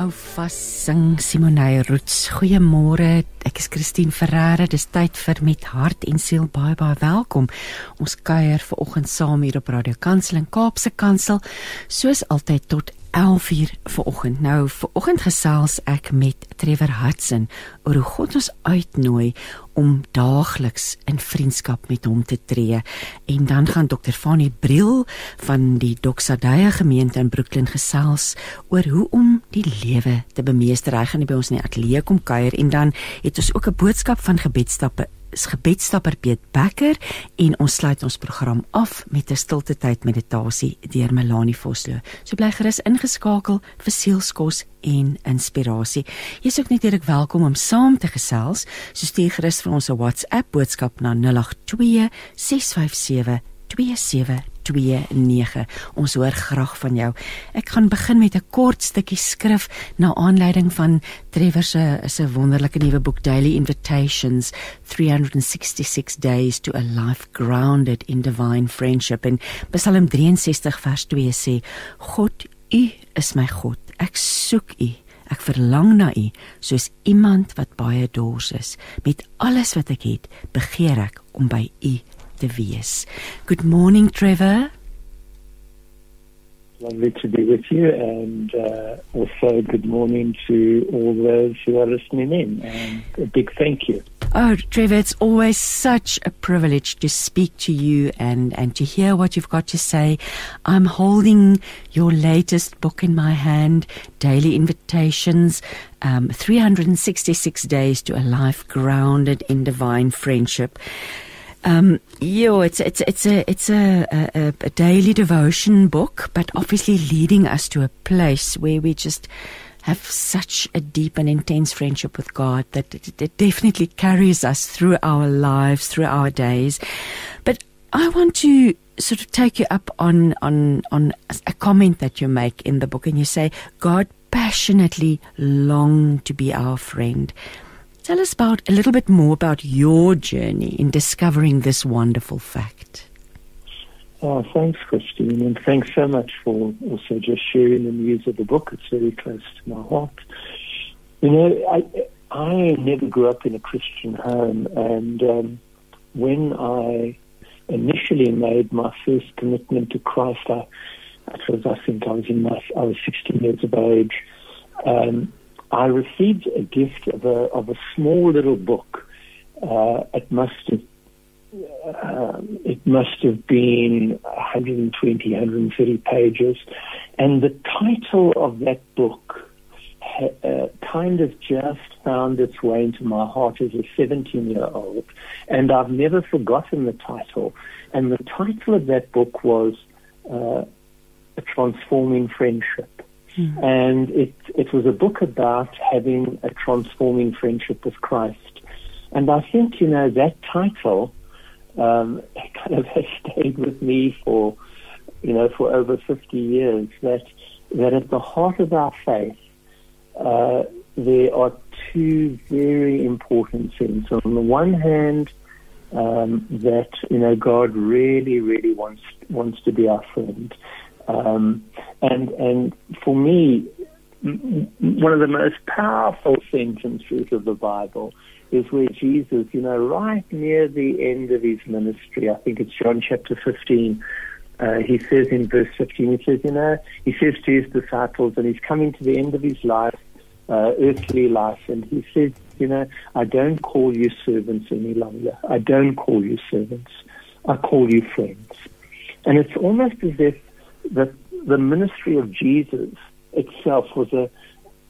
Hou vas sing Simonay Roots. Goeiemôre. Ek is Christine Ferreira. Dis tyd vir met hart en siel baie baie welkom. Ons kuier ver oggend saam hier op Radio Kansel en Kaapse Kansel soos altyd tot 11uur vanoggend. Nou vanoggend gesels ek met Trevor Hudson oor hoe God ons uitnooi om daagliks in vriendskap met hom te tree. En dan gaan Dr. Fanny Briel van die Doxadaya gemeente in Brooklyn gesels oor hoe om die lewe te bemeester. Hy gaan by ons in die ateljee kom kuier en dan het ons ook 'n boodskap van gebedstappe is gebedstapper Piet Becker en ons sluit ons program af met 'n stilte tyd meditasie deur Melanie Vosloo. So bly gerus ingeskakel vir sielskos en inspirasie. Jy's ook natuurlik welkom om saam te gesels. So stuur gerus vir ons 'n WhatsApp boodskap na 082 657 27 29. Ons hoor graag van jou. Ek gaan begin met 'n kort stukkie skrif na aanleiding van Trevor se se wonderlike nuwe boek Daily Invitations 366 Days to a Life Grounded in Divine Friendship en Psalm 63 vers 2 sê God U is my God. Ek soek U. Ek verlang na U soos iemand wat baie dors is. Met alles wat ek het, begeer ek om by U te wees. Good morning Trevor. Lovely to be with you, and uh, also good morning to all those who are listening in. And a big thank you. Oh, Trevor, it's always such a privilege to speak to you and, and to hear what you've got to say. I'm holding your latest book in my hand, Daily Invitations, um, 366 Days to a Life Grounded in Divine Friendship. Um, yeah, it's it's it's a it's a, a, a daily devotion book, but obviously leading us to a place where we just have such a deep and intense friendship with God that it, it definitely carries us through our lives, through our days. But I want to sort of take you up on on on a comment that you make in the book, and you say God passionately longed to be our friend. Tell us about a little bit more about your journey in discovering this wonderful fact. Oh, thanks, Christine, and thanks so much for also just sharing the news of the book. It's very close to my heart. You know, I I never grew up in a Christian home, and um, when I initially made my first commitment to Christ, I, I was I think I was in my I was 16 years of age. Um, I received a gift of a of a small little book. Uh, it must have uh, it must have been 120, 130 pages, and the title of that book uh, kind of just found its way into my heart as a 17 year old, and I've never forgotten the title. And the title of that book was uh, "A Transforming Friendship." Mm. And it, it was a book about having a transforming friendship with Christ. And I think, you know, that title um, kind of has stayed with me for, you know, for over 50 years. That, that at the heart of our faith, uh, there are two very important things. On the one hand, um, that you know God really, really wants wants to be our friend, um, and and for me, one of the most powerful sentences of the Bible is where Jesus, you know, right near the end of his ministry, I think it's John chapter 15, uh, he says in verse 15, he says, you know, he says to his disciples, and he's coming to the end of his life, uh, earthly life, and he says, you know, I don't call you servants any longer. I don't call you servants. I call you friends. And it's almost as if that the ministry of Jesus itself was a,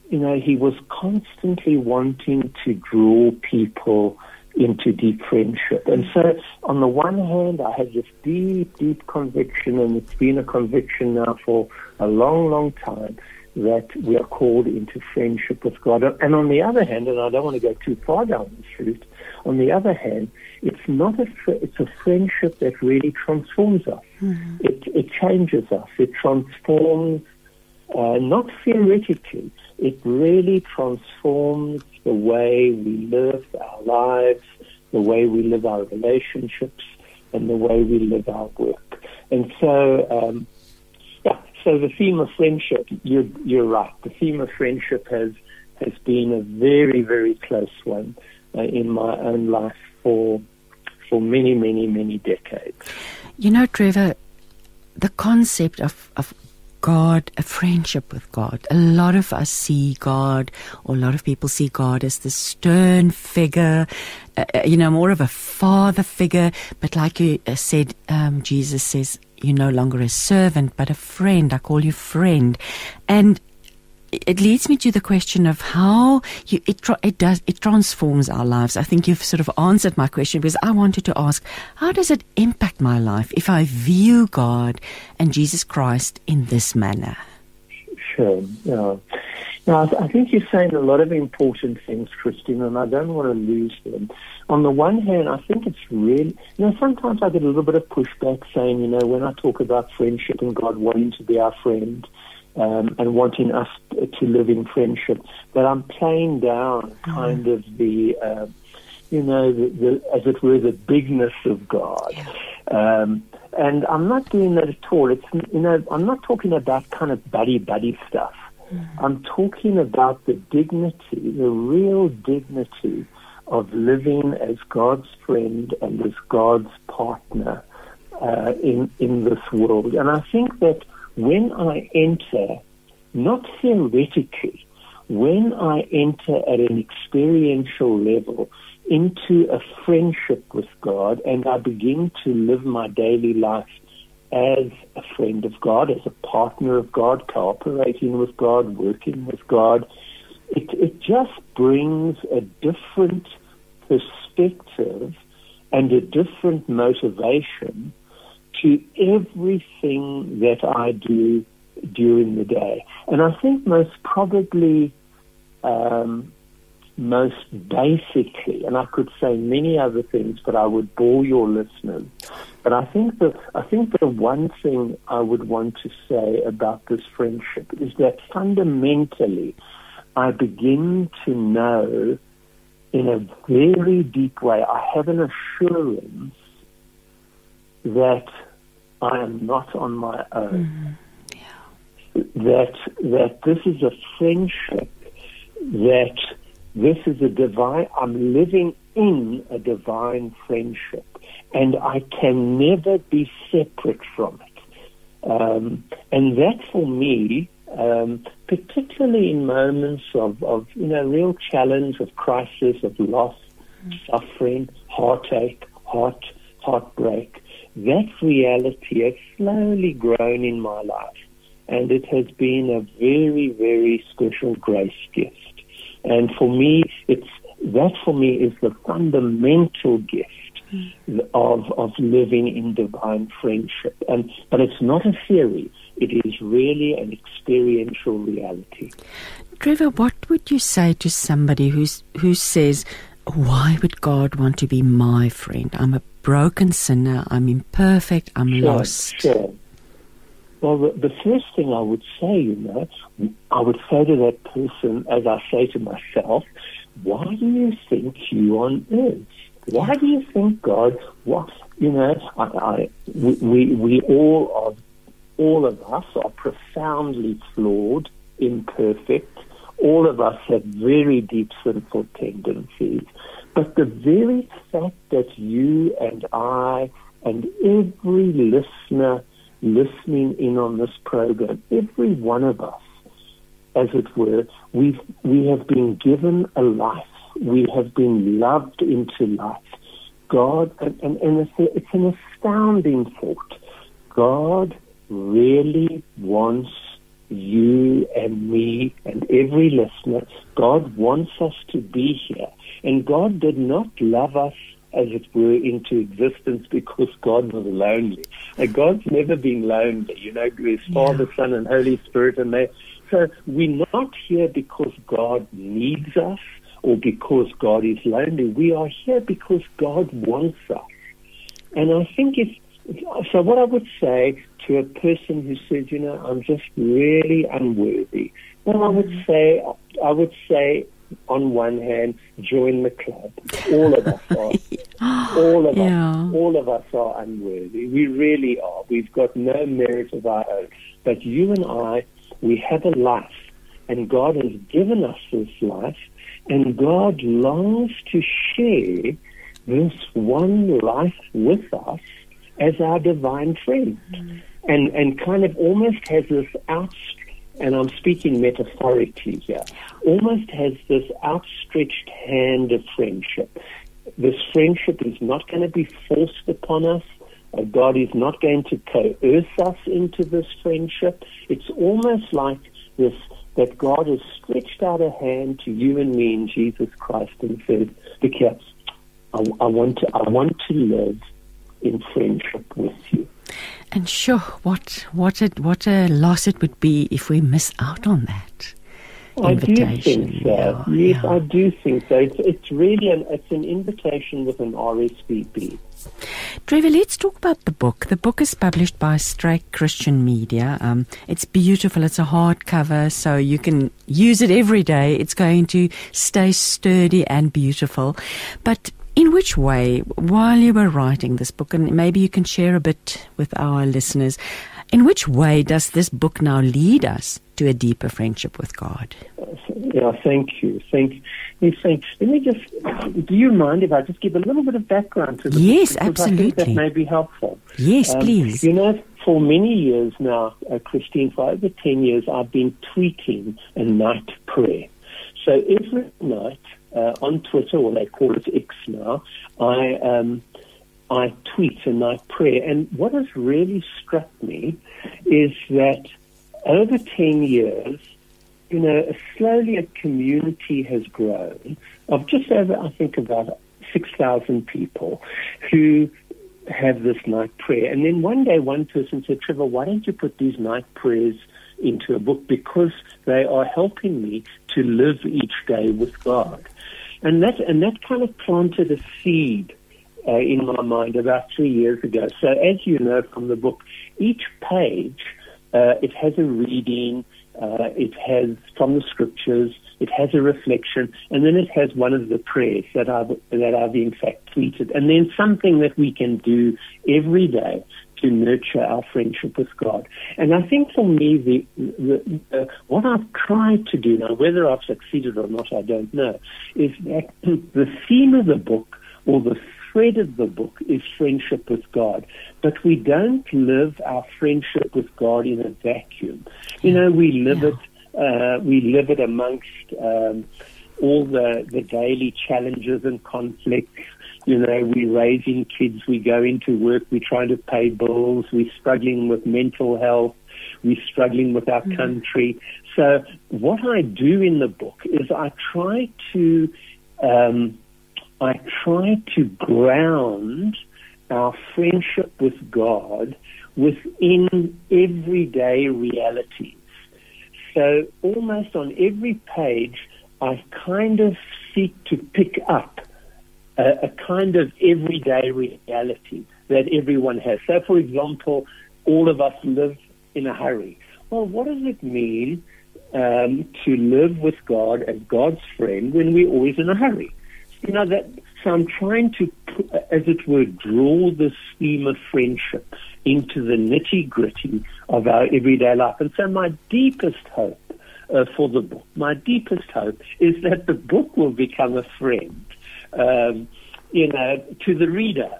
you know, he was constantly wanting to draw people into deep friendship. And so, on the one hand, I had this deep, deep conviction, and it's been a conviction now for a long, long time, that we are called into friendship with God. And on the other hand, and I don't want to go too far down this route, on the other hand, it's not a it's a friendship that really transforms us. Mm-hmm. It it changes us. It transforms uh, not theoretically. It really transforms the way we live our lives, the way we live our relationships, and the way we live our work. And so, um, yeah. so the theme of friendship, you're, you're right. The theme of friendship has has been a very, very close one uh, in my own life for for many, many, many decades. You know, Trevor, the concept of, of God, a friendship with God. A lot of us see God, or a lot of people see God as the stern figure, uh, uh you know, more of a father figure. But like you uh, said, um, Jesus says, you're no longer a servant, but a friend. I call you friend. And it leads me to the question of how you, it it does it transforms our lives. I think you've sort of answered my question because I wanted to ask how does it impact my life if I view God and Jesus Christ in this manner? Sure. Yeah. Now, I think you're saying a lot of important things, Christine, and I don't want to lose them. On the one hand, I think it's really, you know, sometimes I get a little bit of pushback saying, you know, when I talk about friendship and God wanting to be our friend, um, and wanting us to live in friendship. But I'm playing down kind mm. of the, uh, you know, the, the, as it were, the bigness of God. Um, and I'm not doing that at all. It's, you know, I'm not talking about kind of buddy buddy stuff. Mm. I'm talking about the dignity, the real dignity of living as God's friend and as God's partner uh, in in this world. And I think that when I enter, not theoretically, when I enter at an experiential level into a friendship with God and I begin to live my daily life as a friend of God, as a partner of God, cooperating with God, working with God, it, it just brings a different perspective and a different motivation to everything that I do during the day. And I think most probably, um, most basically, and I could say many other things, but I would bore your listeners. But I think that I think the one thing I would want to say about this friendship is that fundamentally, I begin to know in a very deep way. I have an assurance that I am not on my own. Mm, yeah. That that this is a friendship. That this is a divine. I'm living in a divine friendship, and I can never be separate from it. Um, and that, for me, um, particularly in moments of, of you know real challenge, of crisis, of loss, mm. suffering, heartache, heart heartbreak that reality has slowly grown in my life. And it has been a very, very special grace gift. And for me, it's, that for me is the fundamental gift of, of living in divine friendship. And, but it's not a theory. It is really an experiential reality. Trevor, what would you say to somebody who's, who says, why would God want to be my friend? I'm a broken sinner. I'm imperfect. I'm sure, lost. Sure. Well, the, the, first thing I would say, you know, I would say to that person, as I say to myself, why do you think you are on earth? Why do you think God? What you know? I, I, we we all are, all of us are profoundly flawed, imperfect. All of us have very deep sinful tendencies. The very fact that you and I and every listener listening in on this program, every one of us, as it were, we've, we have been given a life. We have been loved into life. God, and, and, and it's, a, it's an astounding thought. God really wants you and me and every listener. God wants us to be here. And God did not love us, as it were, into existence because God was lonely. Like God's never been lonely. You know, His Father, yeah. Son, and Holy Spirit, and they. So we're not here because God needs us or because God is lonely. We are here because God wants us. And I think it's so. What I would say to a person who says, you know, I'm just really unworthy. Well, I would mm. say, I would say, on one hand, join the club. All of us are. all of yeah. us. All of us are unworthy. We really are. We've got no merit of our own. But you and I, we have a life, and God has given us this life, and God longs to share this one life with us as our divine friend. Mm. And, and kind of almost has this outstretched, and I'm speaking metaphorically here, almost has this outstretched hand of friendship. This friendship is not going to be forced upon us. Uh, God is not going to coerce us into this friendship. It's almost like this that God has stretched out a hand to you and me in Jesus Christ and said, "Look here, I, I want to, I want to live in friendship with you." And sure, what what a what a loss it would be if we miss out on that. I do think so. Yeah, yes, yeah. I do think so. It's, it's really an it's an invitation with an RSVP. Trevor, let's talk about the book. The book is published by Strike Christian Media. Um, it's beautiful. It's a hardcover, so you can use it every day. It's going to stay sturdy and beautiful. But in which way, while you were writing this book, and maybe you can share a bit with our listeners, in which way does this book now lead us to a deeper friendship with God? Yeah, thank you. Thank you. Thank. Let me just. Do you mind if I just give a little bit of background to the yes, book? Yes, absolutely. that may be helpful. Yes, um, please. You know, for many years now, uh, Christine, for over ten years, I've been tweeting a night prayer. So every night uh, on Twitter, or they call it X now, I um, I tweet and I pray. And what has really struck me is that over 10 years, you know, slowly a community has grown of just over, I think, about 6,000 people who have this night prayer. And then one day one person said, Trevor, why don't you put these night prayers into a book? Because they are helping me to live each day with God. And that, and that kind of planted a seed uh, in my mind about three years ago. So, as you know from the book, each page uh, it has a reading, uh, it has from the scriptures, it has a reflection, and then it has one of the prayers that I've that I've in fact tweeted, and then something that we can do every day to nurture our friendship with God. And I think for me, the, the, the, what I've tried to do now, whether I've succeeded or not, I don't know, is that the theme of the book or the thread of the book is friendship with God. But we don't live our friendship with God in a vacuum. You know, we live yeah. it, uh, we live it amongst um, all the, the daily challenges and conflicts. You know, we're raising kids, we go into work, we're trying to pay bills, we're struggling with mental health, we're struggling with our mm-hmm. country. So what I do in the book is I try to um, I try to ground our friendship with God within everyday realities. So almost on every page, I kind of seek to pick up a, a kind of everyday reality that everyone has. So, for example, all of us live in a hurry. Well, what does it mean um, to live with God as God's friend when we're always in a hurry? you know that so I'm trying to, as it were, draw this theme of friendship into the nitty gritty of our everyday life. And so my deepest hope uh, for the book, my deepest hope is that the book will become a friend, um, you know, to the reader,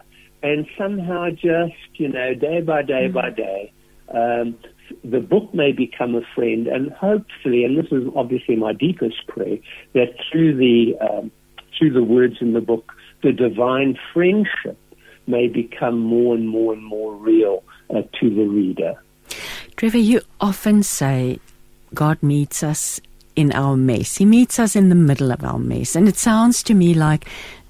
and somehow just you know, day by day mm-hmm. by day. Um, the book may become a friend, and hopefully, and this is obviously my deepest prayer, that through the um, through the words in the book, the divine friendship may become more and more and more real uh, to the reader. Trevor, you often say God meets us in our mess. He meets us in the middle of our mess. And it sounds to me like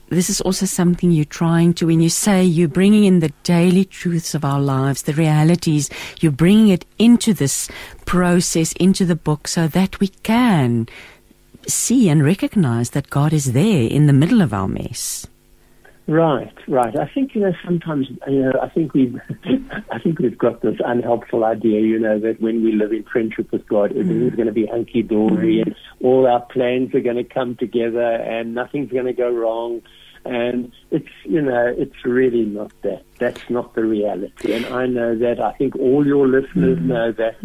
this is also something you're trying to, when you say you're bringing in the daily truths of our lives, the realities, you're bringing it into this process, into the book, so that we can see and recognize that God is there in the middle of our mess. Right, right. I think you know sometimes you know I think we've I think we've got this unhelpful idea, you know, that when we live in friendship with God, everything's mm. going to be hunky dory mm. and all our plans are going to come together and nothing's going to go wrong. And it's you know it's really not that. That's not the reality. And I know that. I think all your listeners mm. know that.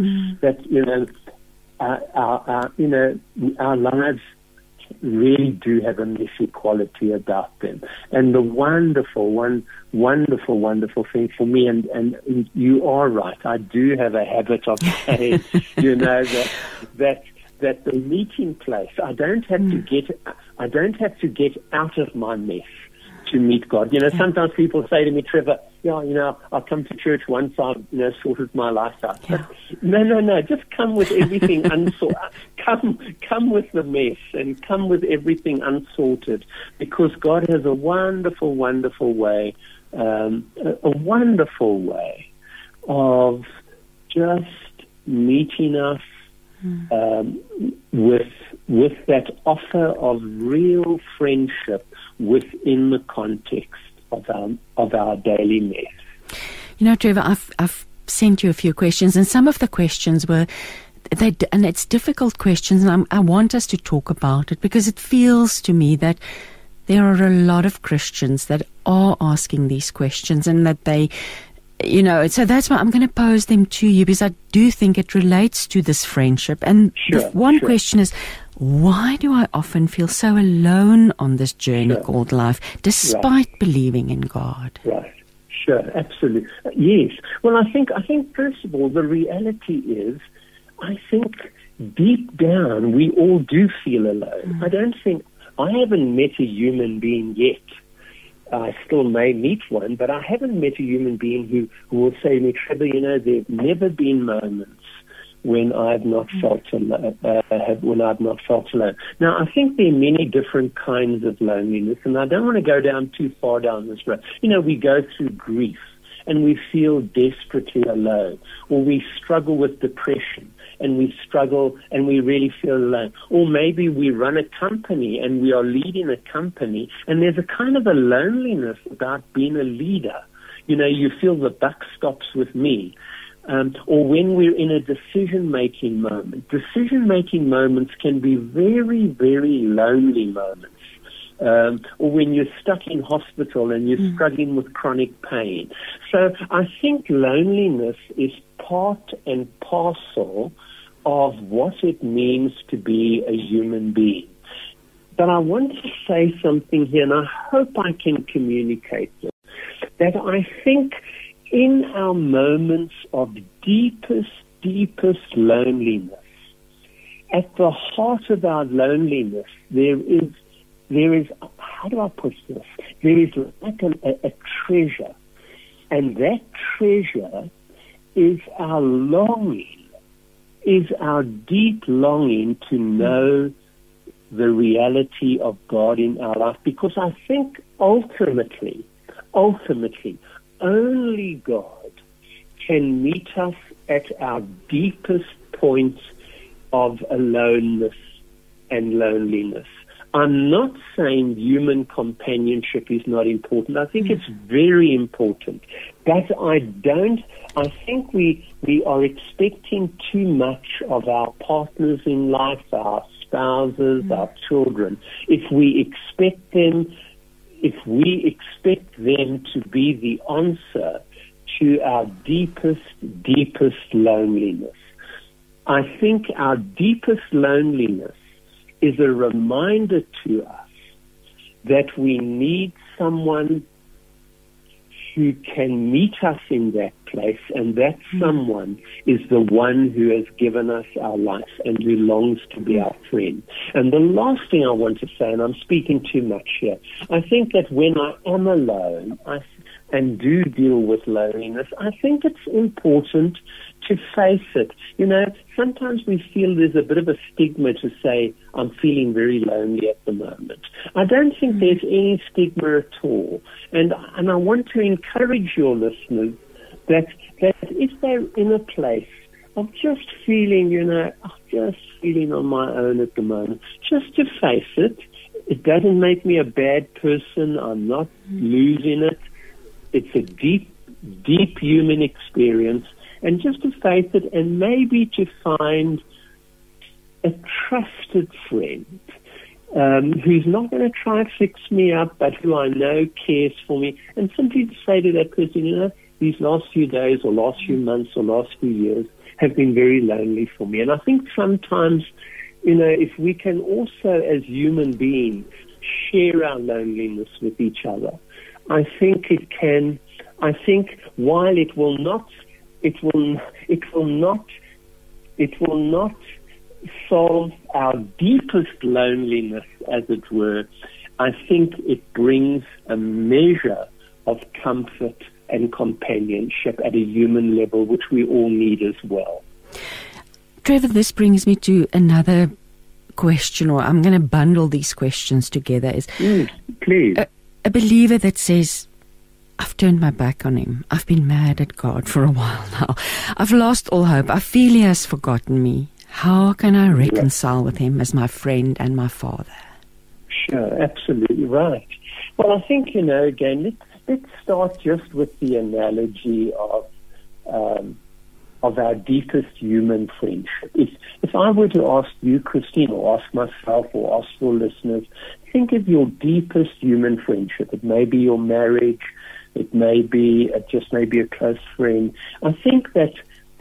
That you know, our, our, our you know our lives really do have a messy quality about them. And the wonderful, one wonderful, wonderful thing for me, and, and you are right, I do have a habit of saying, you know, that, that, that the meeting place, I don't have mm. to get, I don't have to get out of my mess to meet God. You know, yeah. sometimes people say to me, Trevor, yeah, you know, I'll come to church once I've, you know, sorted my life out. Yeah. no, no, no, just come with everything unsorted. come, come with the mess and come with everything unsorted because God has a wonderful, wonderful way, um, a, a wonderful way of just meeting us hmm. um, with with that offer of real friendship within the context of our, of our daily mess. You know, Trevor, I've, I've sent you a few questions, and some of the questions were. They, and it's difficult questions, and I'm, I want us to talk about it because it feels to me that there are a lot of Christians that are asking these questions and that they you know, so that's why I'm going to pose them to you because I do think it relates to this friendship. And sure, one sure. question is, why do I often feel so alone on this journey sure. called life, despite right. believing in God? Right. Sure. Absolutely. Yes. Well, I think I think first of all, the reality is, I think deep down we all do feel alone. Mm. I don't think I haven't met a human being yet I still may meet one, but I haven't met a human being who, who will say to me, Trevor, you know, there have never been moments when I've not felt alone, uh, when I've not felt alone. Now, I think there are many different kinds of loneliness, and I don't want to go down too far down this road. You know, we go through grief and we feel desperately alone, or we struggle with depression and we struggle and we really feel alone. Or maybe we run a company and we are leading a company and there's a kind of a loneliness about being a leader. You know, you feel the buck stops with me. Um, or when we're in a decision making moment. Decision making moments can be very, very lonely moments. Um, or when you're stuck in hospital and you're mm. struggling with chronic pain. So I think loneliness is part and parcel of what it means to be a human being. But I want to say something here, and I hope I can communicate this. That I think in our moments of deepest, deepest loneliness, at the heart of our loneliness, there is, there is, how do I put this? There is like a, a treasure. And that treasure is our longing is our deep longing to know the reality of God in our life because I think ultimately, ultimately, only God can meet us at our deepest points of aloneness and loneliness. I'm not saying human companionship is not important. I think it's very important. But I don't, I think we, we are expecting too much of our partners in life, our spouses, mm. our children. If we expect them, if we expect them to be the answer to our deepest, deepest loneliness, I think our deepest loneliness is a reminder to us that we need someone who can meet us in that place, and that hmm. someone is the one who has given us our life and who longs to be our friend. And the last thing I want to say, and I'm speaking too much here, I think that when I am alone, I and do deal with loneliness, I think it's important to face it. You know, sometimes we feel there's a bit of a stigma to say, I'm feeling very lonely at the moment. I don't think mm. there's any stigma at all. And, and I want to encourage your listeners that, that if they're in a place of just feeling, you know, I'm just feeling on my own at the moment, just to face it, it doesn't make me a bad person. I'm not losing it. It's a deep, deep human experience. And just to face it and maybe to find a trusted friend um, who's not going to try and fix me up, but who I know cares for me, and simply to say to that person, you know, these last few days or last few months or last few years have been very lonely for me. And I think sometimes, you know, if we can also, as human beings, share our loneliness with each other, I think it can. I think while it will not, it will, it will not, it will not solve our deepest loneliness, as it were. I think it brings a measure of comfort and companionship at a human level, which we all need as well. Trevor, this brings me to another question, or I'm going to bundle these questions together. Is mm, please a, a believer that says, I've turned my back on him. I've been mad at God for a while now. I've lost all hope. I feel he has forgotten me. How can I reconcile with him as my friend and my father? Sure, absolutely right. Well, I think, you know, again, let's, let's start just with the analogy of um, of our deepest human friendship. If, if I were to ask you, Christine, or ask myself, or ask your listeners, think of your deepest human friendship. It may be your marriage, it may be it just may be a close friend. I think that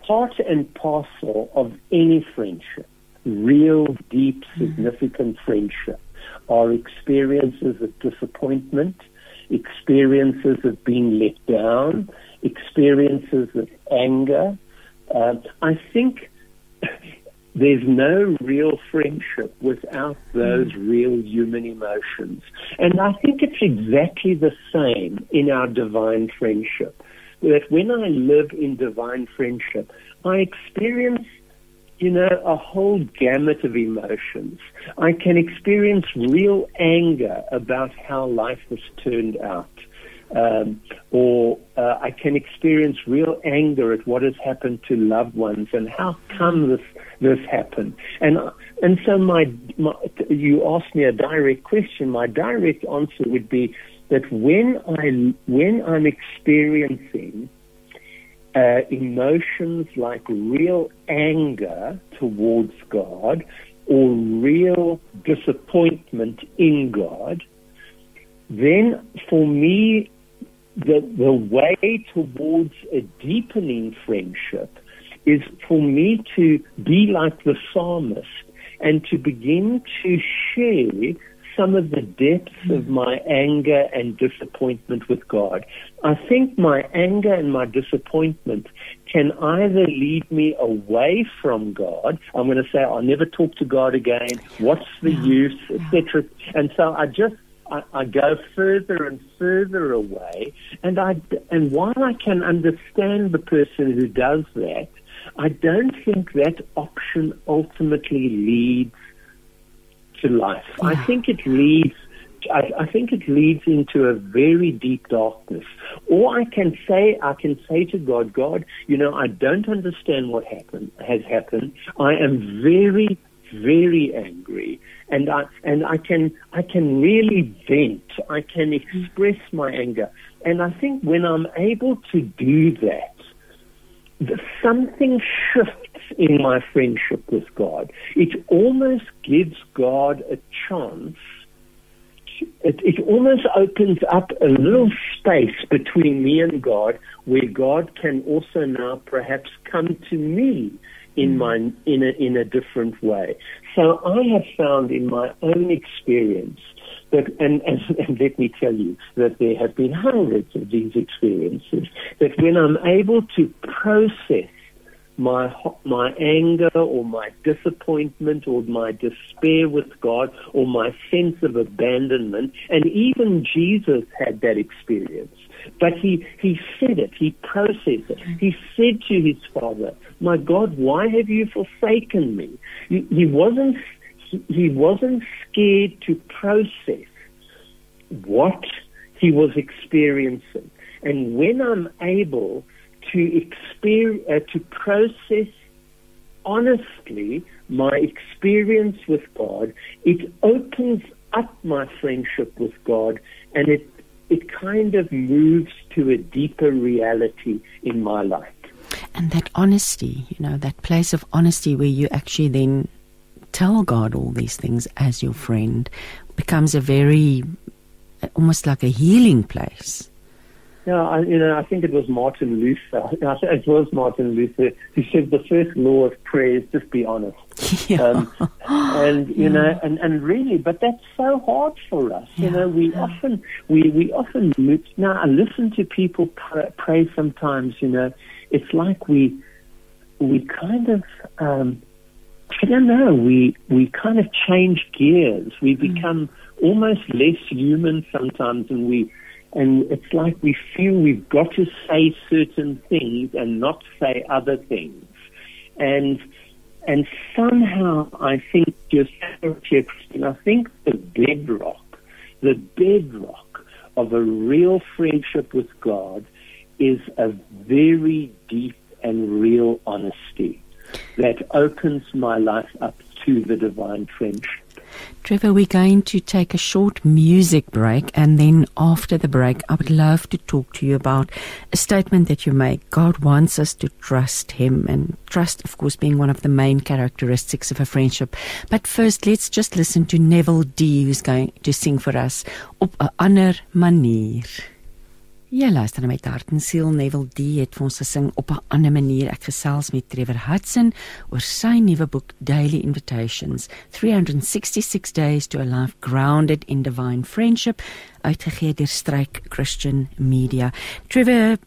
part and parcel of any friendship, real, deep, significant friendship, are experiences of disappointment, experiences of being let down, experiences of anger. Uh, I think there's no real friendship without those mm. real human emotions. And I think it's exactly the same in our divine friendship. That when I live in divine friendship, I experience you know, a whole gamut of emotions. I can experience real anger about how life has turned out. Um, or uh, I can experience real anger at what has happened to loved ones and how come this this happened. And and so my, my you asked me a direct question. My direct answer would be that when I when I'm experiencing uh, emotions like real anger towards God or real disappointment in God, then for me, the, the way towards a deepening friendship is for me to be like the psalmist and to begin to share some of the depths of hmm. my anger and disappointment with God. I think my anger and my disappointment can either lead me away from God. I'm going to say, I'll never talk to God again. What's the use, etc. And so I just I, I, go further and further away, and I and while I can understand the person who does that, I don't think that option ultimately leads to life. Yeah. I think it leads. I, I, think it leads into a very deep darkness. Or I can say, I can say to God, God, you know, I don't understand what happened has happened. I am very, very angry, and I and I can I can really vent. I can express my anger, and I think when I'm able to do that, something shifts in my friendship with God. It almost gives God a chance. It, it almost opens up a little space between me and God where God can also now perhaps come to me in mm. my in a in a different way. So I have found in my own experience that, and, and, and let me tell you that there have been hundreds of these experiences. That when I'm able to process my my anger or my disappointment or my despair with God or my sense of abandonment. And even Jesus had that experience. But he, he said it, he processed it. He said to his father, My God, why have you forsaken me? He, he wasn't he, he wasn't scared to process what he was experiencing. And when I'm able to experience, uh, to process honestly my experience with God, it opens up my friendship with God and it it kind of moves to a deeper reality in my life. And that honesty, you know, that place of honesty where you actually then tell God all these things as your friend becomes a very almost like a healing place. Yeah, I, you know, I think it was Martin Luther. It was Martin Luther who said the first law of prayer is just be honest. Yeah. Um, and you yeah. know, and, and really, but that's so hard for us. Yeah. You know, we often we we often now I listen to people pray sometimes. You know, it's like we we kind of um, I don't know. We we kind of change gears. We mm. become mm. almost less human sometimes, and we and it's like we feel we've got to say certain things and not say other things, and and somehow I think just Christine, I think the bedrock, the bedrock of a real friendship with God is a very deep and real honesty that opens my life up to the divine friendship. Trevor, we're going to take a short music break, and then after the break, I would love to talk to you about a statement that you make. God wants us to trust Him, and trust, of course, being one of the main characteristics of a friendship. But first, let's just listen to Neville D, who's going to sing for us op 'n ander manier. Ja, luister na my hart en siel Neville D het vir ons gesing op 'n ander manier. Ek gesels met Trevor Hudson oor sy nuwe boek Daily Invitations: 366 Days to a Life Grounded in Divine Friendship, uitgegee deur Struik Christian Media. Trevor,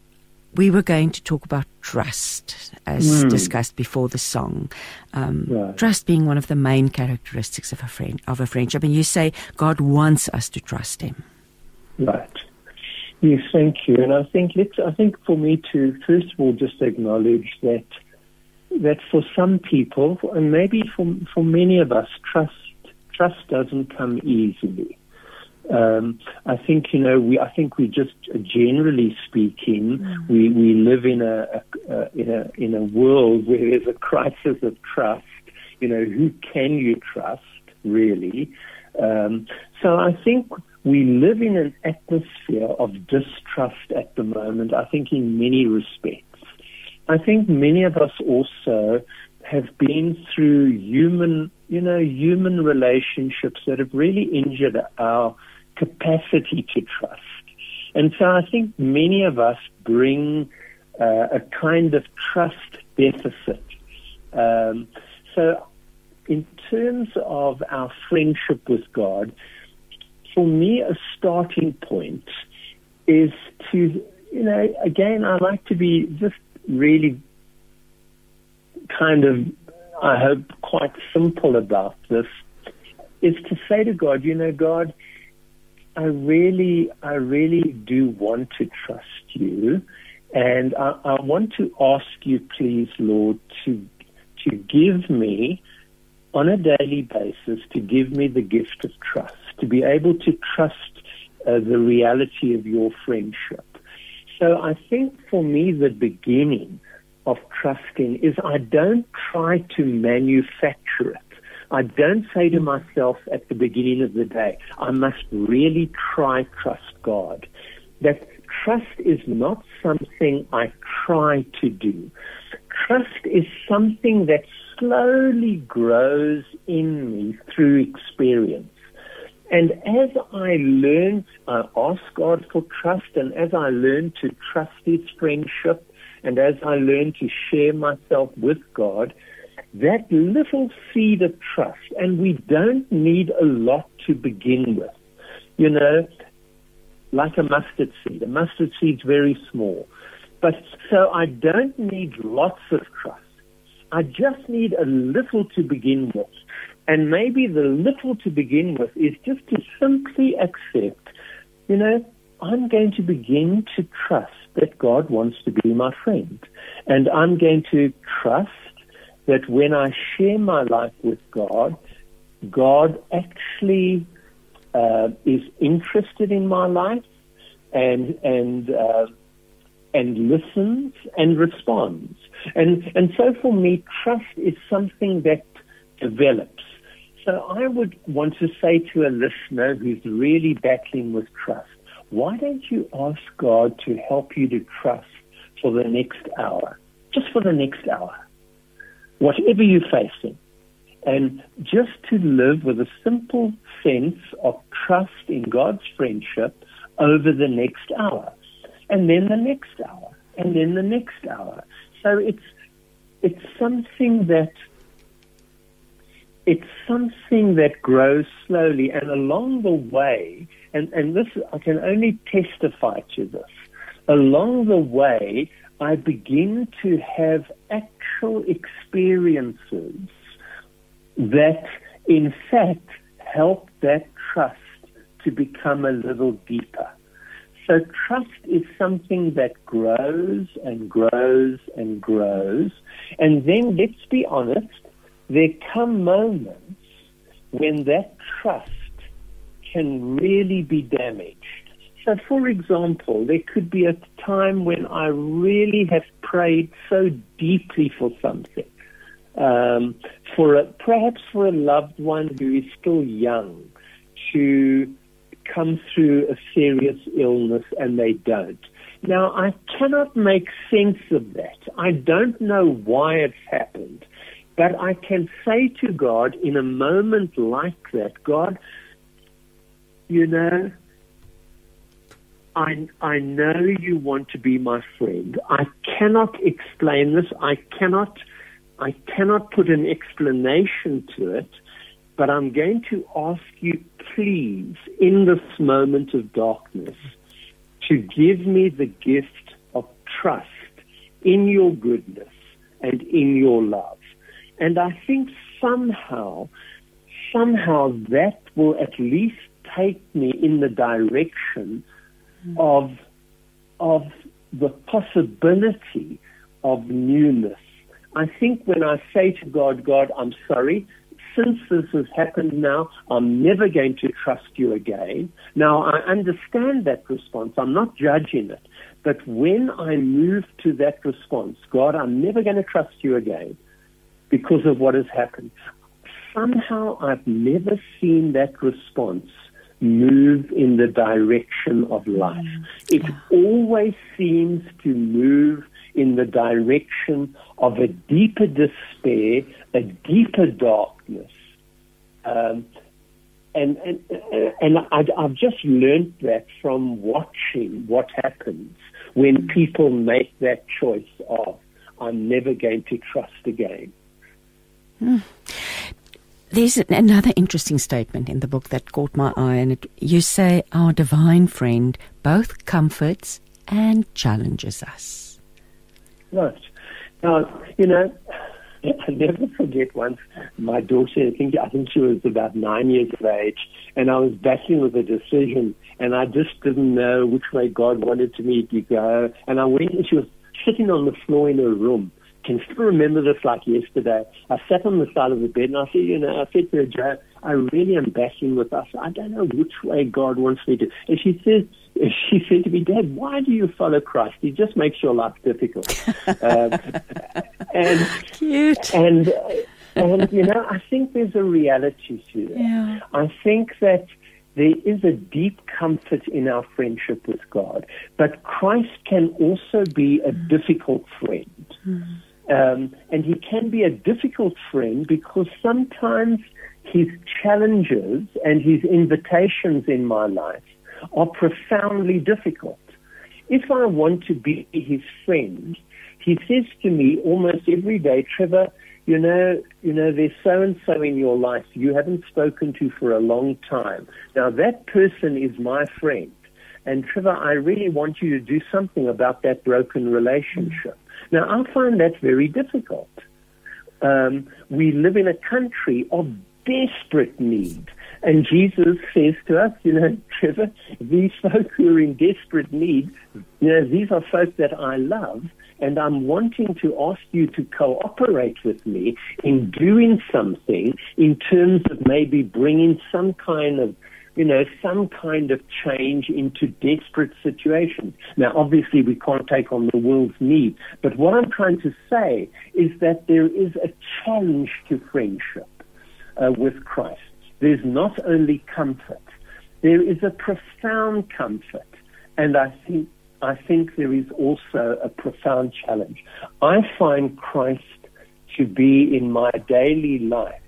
we were going to talk about trust as mm. discussed before the song. Um, right. Trust being one of the main characteristics of a friend of a friendship, and you say God wants us to trust Him. Right. Yes, thank you. And I think let's, I think for me to first of all just acknowledge that that for some people and maybe for for many of us, trust trust doesn't come easily. Um, I think you know we. I think we just generally speaking, mm. we we live in a, a, a in a in a world where there's a crisis of trust. You know, who can you trust really? Um, so I think we live in an atmosphere of distrust at the moment, I think, in many respects. I think many of us also have been through human, you know, human relationships that have really injured our capacity to trust. And so I think many of us bring uh, a kind of trust deficit. Um, so, in terms of our friendship with God, for me, a starting point is to, you know, again, I like to be just really kind of, I hope, quite simple about this, is to say to God, you know, God, I really, I really do want to trust you. And I, I want to ask you, please, Lord, to, to give me on a daily basis, to give me the gift of trust to be able to trust uh, the reality of your friendship. So I think for me, the beginning of trusting is I don't try to manufacture it. I don't say to myself at the beginning of the day, I must really try to trust God. That trust is not something I try to do. Trust is something that slowly grows in me through experience. And as I learn, I ask God for trust, and as I learn to trust His friendship, and as I learn to share myself with God, that little seed of trust, and we don't need a lot to begin with. You know, like a mustard seed. A mustard seed's very small. But so I don't need lots of trust. I just need a little to begin with. And maybe the little to begin with is just to simply accept, you know, I'm going to begin to trust that God wants to be my friend. And I'm going to trust that when I share my life with God, God actually uh, is interested in my life and and uh, and listens and responds. And and so for me, trust is something that develops. So I would want to say to a listener who's really battling with trust, why don't you ask God to help you to trust for the next hour? Just for the next hour. Whatever you're facing. And just to live with a simple sense of trust in God's friendship over the next hour. And then the next hour. And then the next hour. So it's it's something that it's something that grows slowly and along the way, and, and this, I can only testify to this, along the way, I begin to have actual experiences that, in fact, help that trust to become a little deeper. So trust is something that grows and grows and grows. And then let's be honest, there come moments when that trust can really be damaged. So, for example, there could be a time when I really have prayed so deeply for something, um, for a, perhaps for a loved one who is still young to come through a serious illness and they don't. Now, I cannot make sense of that. I don't know why it's happened. But I can say to God in a moment like that, God, you know, I, I know you want to be my friend. I cannot explain this. I cannot, I cannot put an explanation to it, but I'm going to ask you, please, in this moment of darkness, to give me the gift of trust in your goodness and in your love. And I think somehow, somehow that will at least take me in the direction hmm. of, of the possibility of newness. I think when I say to God, God, I'm sorry, since this has happened now, I'm never going to trust you again. Now, I understand that response. I'm not judging it. But when I move to that response, God, I'm never going to trust you again because of what has happened. Somehow I've never seen that response move in the direction of life. It always seems to move in the direction of a deeper despair, a deeper darkness. Um, and and, and I, have just learned that from watching what happens when people make that choice of, I'm never going to trust again. There's another interesting statement in the book that caught my eye, and it, you say our divine friend both comforts and challenges us. Right. Now, you know, I never forget once my daughter, I think, I think she was about nine years of age, and I was battling with a decision, and I just didn't know which way God wanted me to go. And I went, and she was sitting on the floor in her room, can still remember this like yesterday. I sat on the side of the bed and I said, you know, I said to her, Jo, I really am battling with us. I don't know which way God wants me to. And she says, she said to me, Dad, why do you follow Christ? He just makes your life difficult. um, and, Cute. And, and, you know, I think there's a reality to that. Yeah. I think that there is a deep comfort in our friendship with God, but Christ can also be a mm. difficult friend. Mm. Um, and he can be a difficult friend because sometimes his challenges and his invitations in my life are profoundly difficult. If I want to be his friend, he says to me almost every day, Trevor, you know, you know, there's so and so in your life you haven't spoken to for a long time. Now that person is my friend. And Trevor, I really want you to do something about that broken relationship. Now, I find that very difficult. Um, we live in a country of desperate need. And Jesus says to us, you know, Trevor, these folk who are in desperate need, you know, these are folk that I love, and I'm wanting to ask you to cooperate with me in doing something in terms of maybe bringing some kind of you know, some kind of change into desperate situations. Now, obviously, we can't take on the world's need, but what I'm trying to say is that there is a challenge to friendship. uh, with Christ, there's not only comfort, there is a profound comfort. And I think, I think there is also a profound challenge. I find Christ to be in my daily life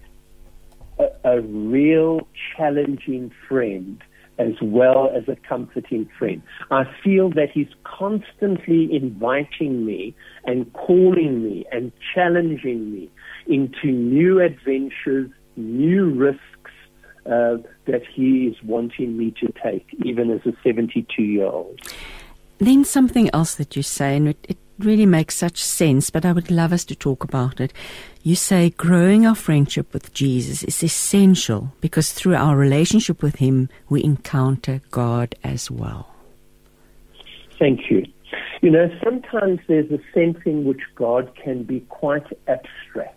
a, a real challenging friend as well as a comforting friend. I feel that he's constantly inviting me and calling me and challenging me into new adventures, new risks uh, that he is wanting me to take, even as a 72 year old. Then something else that you say, and it, it really makes such sense, but I would love us to talk about it. You say growing our friendship with Jesus is essential because through our relationship with Him, we encounter God as well. Thank you. You know, sometimes there's a sense in which God can be quite abstract.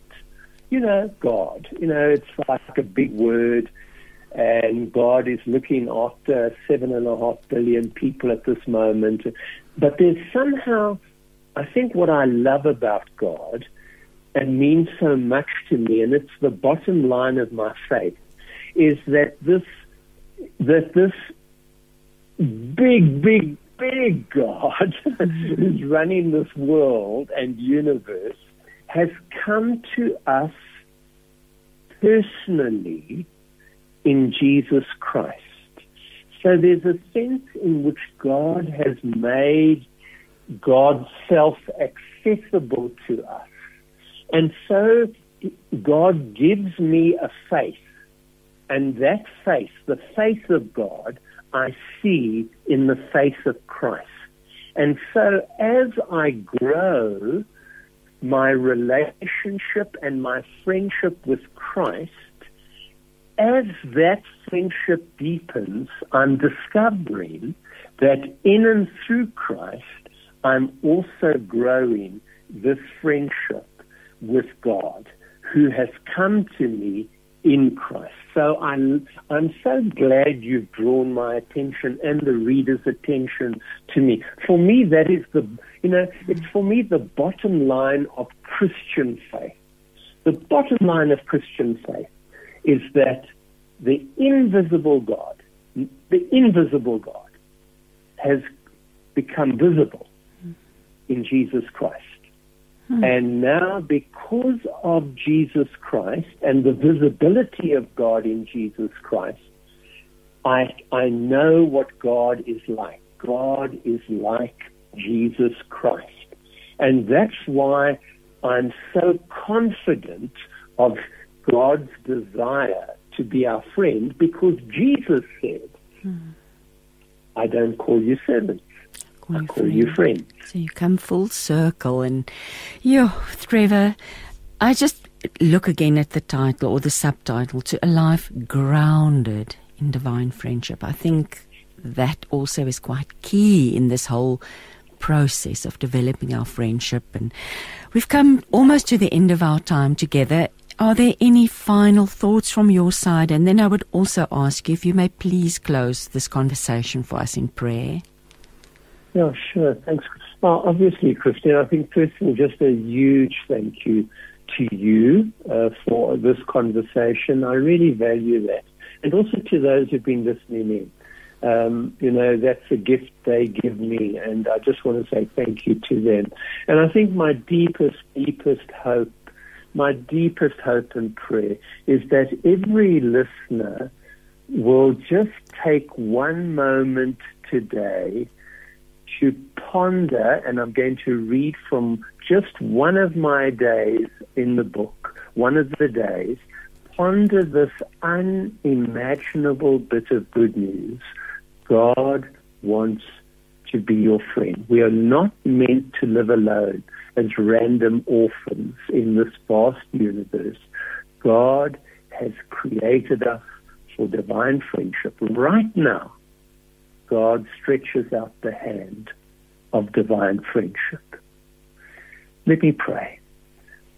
You know, God, you know, it's like a big word, and God is looking after seven and a half billion people at this moment. But there's somehow I think what I love about God and means so much to me, and it's the bottom line of my faith, is that this that this big, big, big God who's running this world and universe has come to us personally in Jesus Christ. So there's a sense in which God has made God's self accessible to us. And so God gives me a faith, and that faith, the faith of God, I see in the face of Christ. And so as I grow my relationship and my friendship with Christ, as that friendship deepens, I'm discovering that in and through Christ, I'm also growing this friendship with God who has come to me in Christ. So I'm, I'm so glad you've drawn my attention and the reader's attention to me. For me, that is the, you know, it's for me the bottom line of Christian faith. The bottom line of Christian faith is that the invisible God, the invisible God has become visible in Jesus Christ. Hmm. And now, because of Jesus Christ and the visibility of God in Jesus Christ, I, I know what God is like. God is like Jesus Christ. And that's why I'm so confident of God's desire to be our friend because Jesus said, hmm. I don't call you servants call, you, call friend. you friend. So you come full circle, and you, Trevor, I just look again at the title or the subtitle to a life grounded in divine friendship. I think that also is quite key in this whole process of developing our friendship. And we've come almost to the end of our time together. Are there any final thoughts from your side? And then I would also ask you if you may please close this conversation for us in prayer. Yeah, sure. Thanks. Well, obviously, Christine, I think firstly, just a huge thank you to you uh, for this conversation. I really value that. And also to those who've been listening in. Um, you know, that's a gift they give me, and I just want to say thank you to them. And I think my deepest, deepest hope, my deepest hope and prayer is that every listener will just take one moment today to ponder, and I'm going to read from just one of my days in the book, one of the days, ponder this unimaginable bit of good news. God wants to be your friend. We are not meant to live alone as random orphans in this vast universe. God has created us for divine friendship right now God stretches out the hand of divine friendship. Let me pray.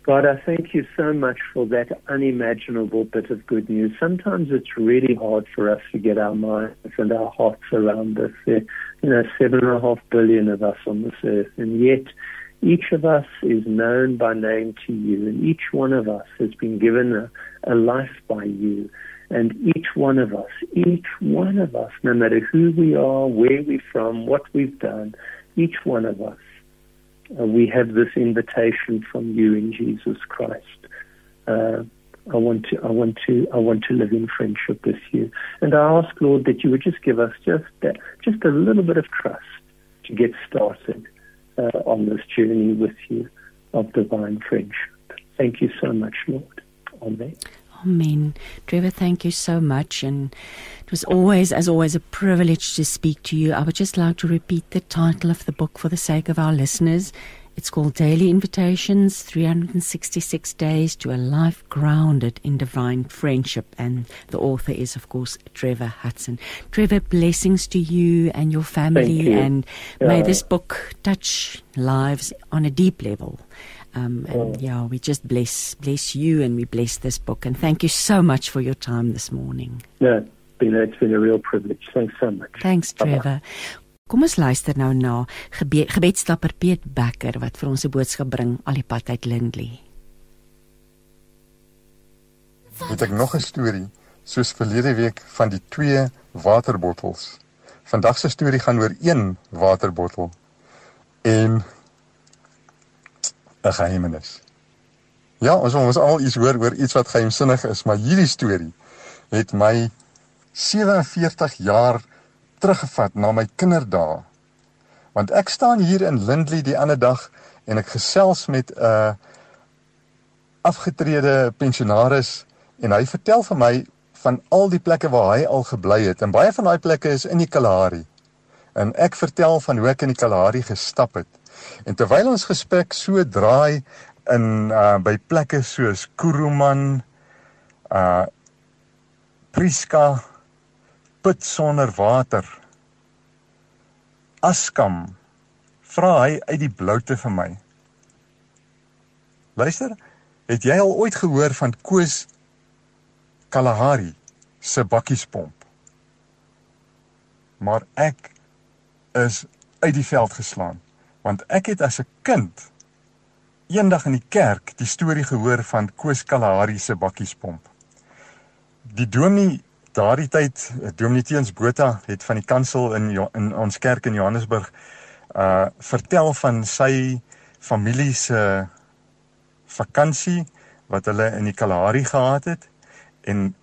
God, I thank you so much for that unimaginable bit of good news. Sometimes it's really hard for us to get our minds and our hearts around this. There, you know, seven and a half billion of us on this earth, and yet Each of us is known by name to you, and each one of us has been given a, a life by you. And each one of us, each one of us, no matter who we are, where we're from, what we've done, each one of us, uh, we have this invitation from you in Jesus Christ. Uh, I want to, I want to, I want to live in friendship with you. And I ask, Lord, that you would just give us just that, just a little bit of trust to get started uh, on this journey with you of divine friendship. Thank you so much, Lord. Amen. Amen. Trevor, thank you so much. And it was always, as always, a privilege to speak to you. I would just like to repeat the title of the book for the sake of our listeners. It's called Daily Invitations 366 Days to a Life Grounded in Divine Friendship. And the author is, of course, Trevor Hudson. Trevor, blessings to you and your family. You. And yeah. may this book touch lives on a deep level. Um, and oh. yeah, we just bless bless you and we bless this book. And thank you so much for your time this morning. Yeah, it's been, it's been a real privilege. Thanks so much. Thanks, Trevor. Kom ons luister nou na gebe gebedstapper Piet Becker wat vir ons 'n boodskap bring al die pad uit Lindley. Het ek nog 'n storie soos verlede week van die twee waterbottels. Vandag se storie gaan oor een waterbottel. En 'n geheimenis. Ja, ons ons al iets hoor oor iets wat geheimsinnig is, maar hierdie storie het my 47 jaar teruggevat na my kinderdae. Want ek staan hier in Lindley die ander dag en ek gesels met 'n uh, afgetrede pensionaris en hy vertel vir my van al die plekke waar hy al gebly het en baie van daai plekke is in die Kalahari. En ek vertel van hoe ek in die Kalahari gestap het. En terwyl ons gesprek so draai in uh by plekke soos Kuruman, uh Priska, put sonder water. Askam vra hy uit die bloute vir my. Luister, het jy al ooit gehoor van Koos Kalahari se bakkiespomp? Maar ek is uit die veld geslaan want ek het as 'n kind eendag in die kerk die storie gehoor van Koos Kalahari se bakkiespomp. Die dominee daardie tyd, Dominee Teens Botha het van die kansel in in ons kerk in Johannesburg uh vertel van sy familie se vakansie wat hulle in die Kalahari gehad het en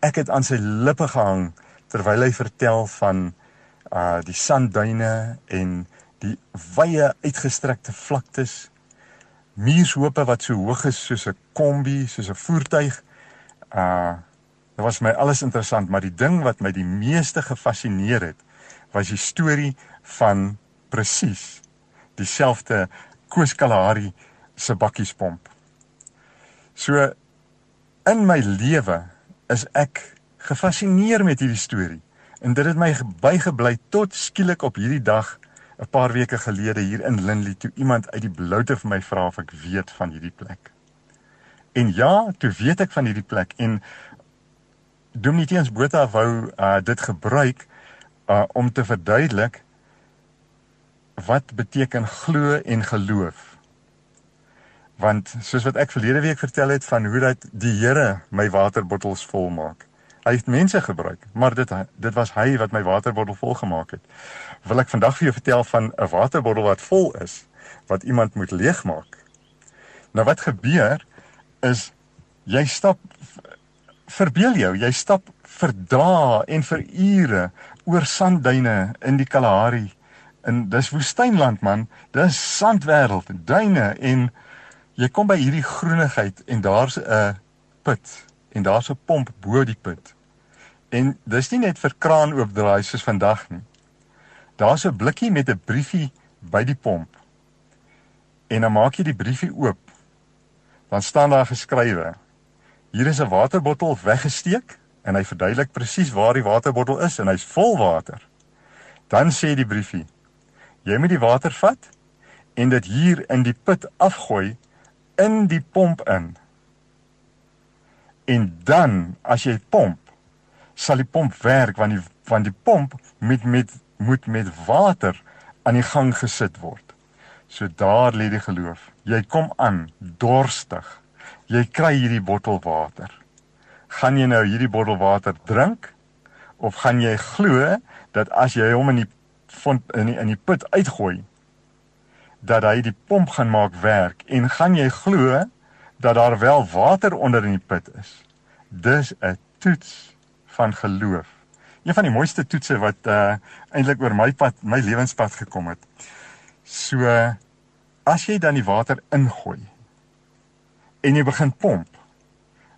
ek het aan sy lippe gehang terwyl hy vertel van uh die sandduine en die wye uitgestrekte vlaktes muurshope wat so hoog is soos 'n kombi, soos 'n voertuig. Uh dit was my alles interessant, maar die ding wat my die meeste gefassineer het, was die storie van presies dieselfde Koos Kalahari se bakkiespomp. So in my lewe is ek gefassineer met hierdie storie en dit het my bygebly tot skielik op hierdie dag 'n paar weke gelede hier in Lindley toe iemand uit die bloute vir my vra of ek weet van hierdie plek. En ja, toe weet ek van hierdie plek en Dominitians Botha wou uh, dit gebruik uh, om te verduidelik wat beteken glo en geloof. Want soos wat ek verlede week vertel het van hoe dat die Here my waterbottels volmaak. Hy het mense gebruik, maar dit dit was hy wat my waterbottel volgemaak het. Wil ek vandag vir jou vertel van 'n waterbottel wat vol is wat iemand moet leegmaak. Nou wat gebeur is jy stap verbeel jou, jy stap vir dae en vir ure oor sandduine in die Kalahari. En dis woestynland man, dis sandwêreld, duine en jy kom by hierdie groenigheid en daar's 'n put en daar's 'n pomp bo die put. En dis nie net vir kraan oopdraai soos vandag nie. Daar's 'n blikkie met 'n briefie by die pomp. En dan maak jy die briefie oop. Dan staan daar geskrywe: Hier is 'n waterbottel weggesteek en hy verduidelik presies waar die waterbottel is en hy's vol water. Dan sê die briefie: Jy moet die water vat en dit hier in die put afgooi in die pomp in. En dan as jy pomp, sal die pomp werk want die want die pomp met met moet met water aan die gang gesit word. So daar lê die geloof. Jy kom aan dorstig. Jy kry hierdie bottel water. Gaan jy nou hierdie bottel water drink of gaan jy glo dat as jy hom in die font in die, in die put uitgooi dat hy die pomp gaan maak werk en gaan jy glo dat daar wel water onder in die put is. Dis 'n toets van geloof. Een van die mooiste toetse wat uh eintlik oor my pad, my lewenspad gekom het. So as jy dan die water ingooi en jy begin pomp,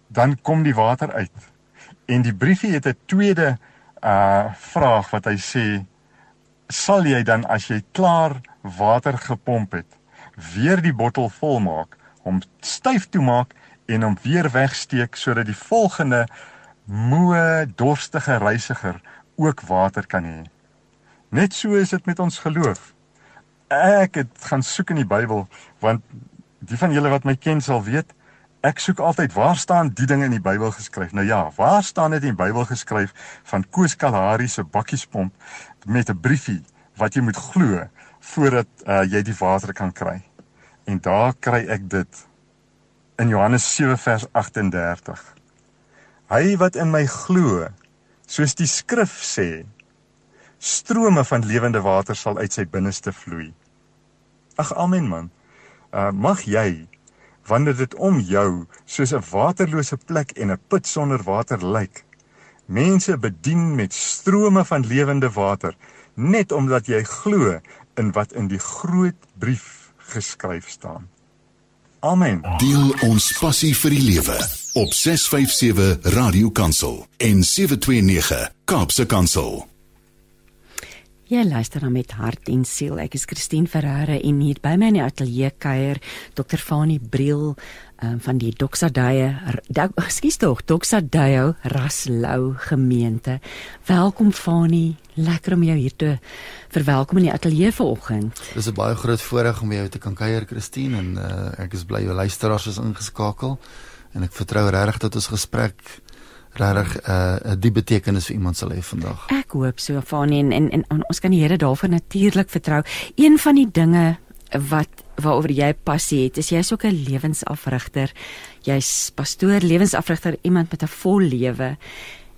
dan kom die water uit. En die briefie het 'n tweede uh vraag wat hy sê sal jy dan as jy klaar water gepomp het, weer die bottel volmaak, hom styf toemaak en hom weer wegsteek sodat die volgende moe dorstige reisiger ook water kan hê. Net so is dit met ons geloof. Ek het gaan soek in die Bybel want die van julle wat my ken sal weet ek soek altyd waar staan die dinge in die Bybel geskryf. Nou ja, waar staan dit in die Bybel geskryf van Koos Kalahari se bakkiespomp met 'n briefie wat jy moet glo voordat uh, jy die water kan kry. En daar kry ek dit in Johannes 7 vers 38. Hy wat in my glo, soos die skrif sê, strome van lewende water sal uit sy binneste vloei. Ag amen man. Uh mag jy wanneer dit om jou soos 'n waterlose plek en 'n put sonder water lyk, mense bedien met strome van lewende water net omdat jy glo in wat in die groot brief geskryf staan. Amen. Deel ons passie vir die lewe op 657 Radio Kansel en 729 Kaapse Kansel. Jy luister dan met hart en siel. Ek is Christine Ferreira en hier by my in die ateljee kuier Dr. Fanie Briel um, van die Doxadaye, ekskuus tog, Doxadayo Raslou gemeente. Welkom Fanie. Lekker om jou hier te verwelkom in die ateljee vanoggend. Dis 'n baie groot voorreg om jou te kan kuier Christine en uh, ek is bly jou luisteraars is ingeskakel en ek vertrou regtig dat ons gesprek regtig 'n uh, 'n diep betekenis vir iemand sal hê vandag. Ek hoop so Fanie en, en en ons kan die Here daarvoor natuurlik vertrou. Een van die dinge wat waaroor jy passie het, is jy so 'n lewensafrigter. Jy's pastoor, lewensafrigter, iemand met 'n vol lewe.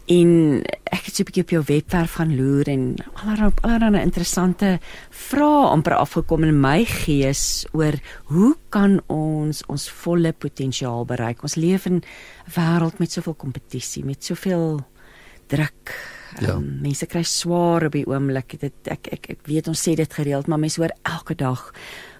En ek het so 'n bietjie op jou webwerf gaan loer en allerlei allerlei interessante vrae amper afgekom in my gees oor hoe kan ons ons volle potensiaal bereik? Ons leef in 'n wêreld met soveel kompetisie, met soveel druk. Ja. Um, mense kry swaar op die oomblik. Dit ek, ek ek weet ons sê dit gereeld, maar mense hoor elke dag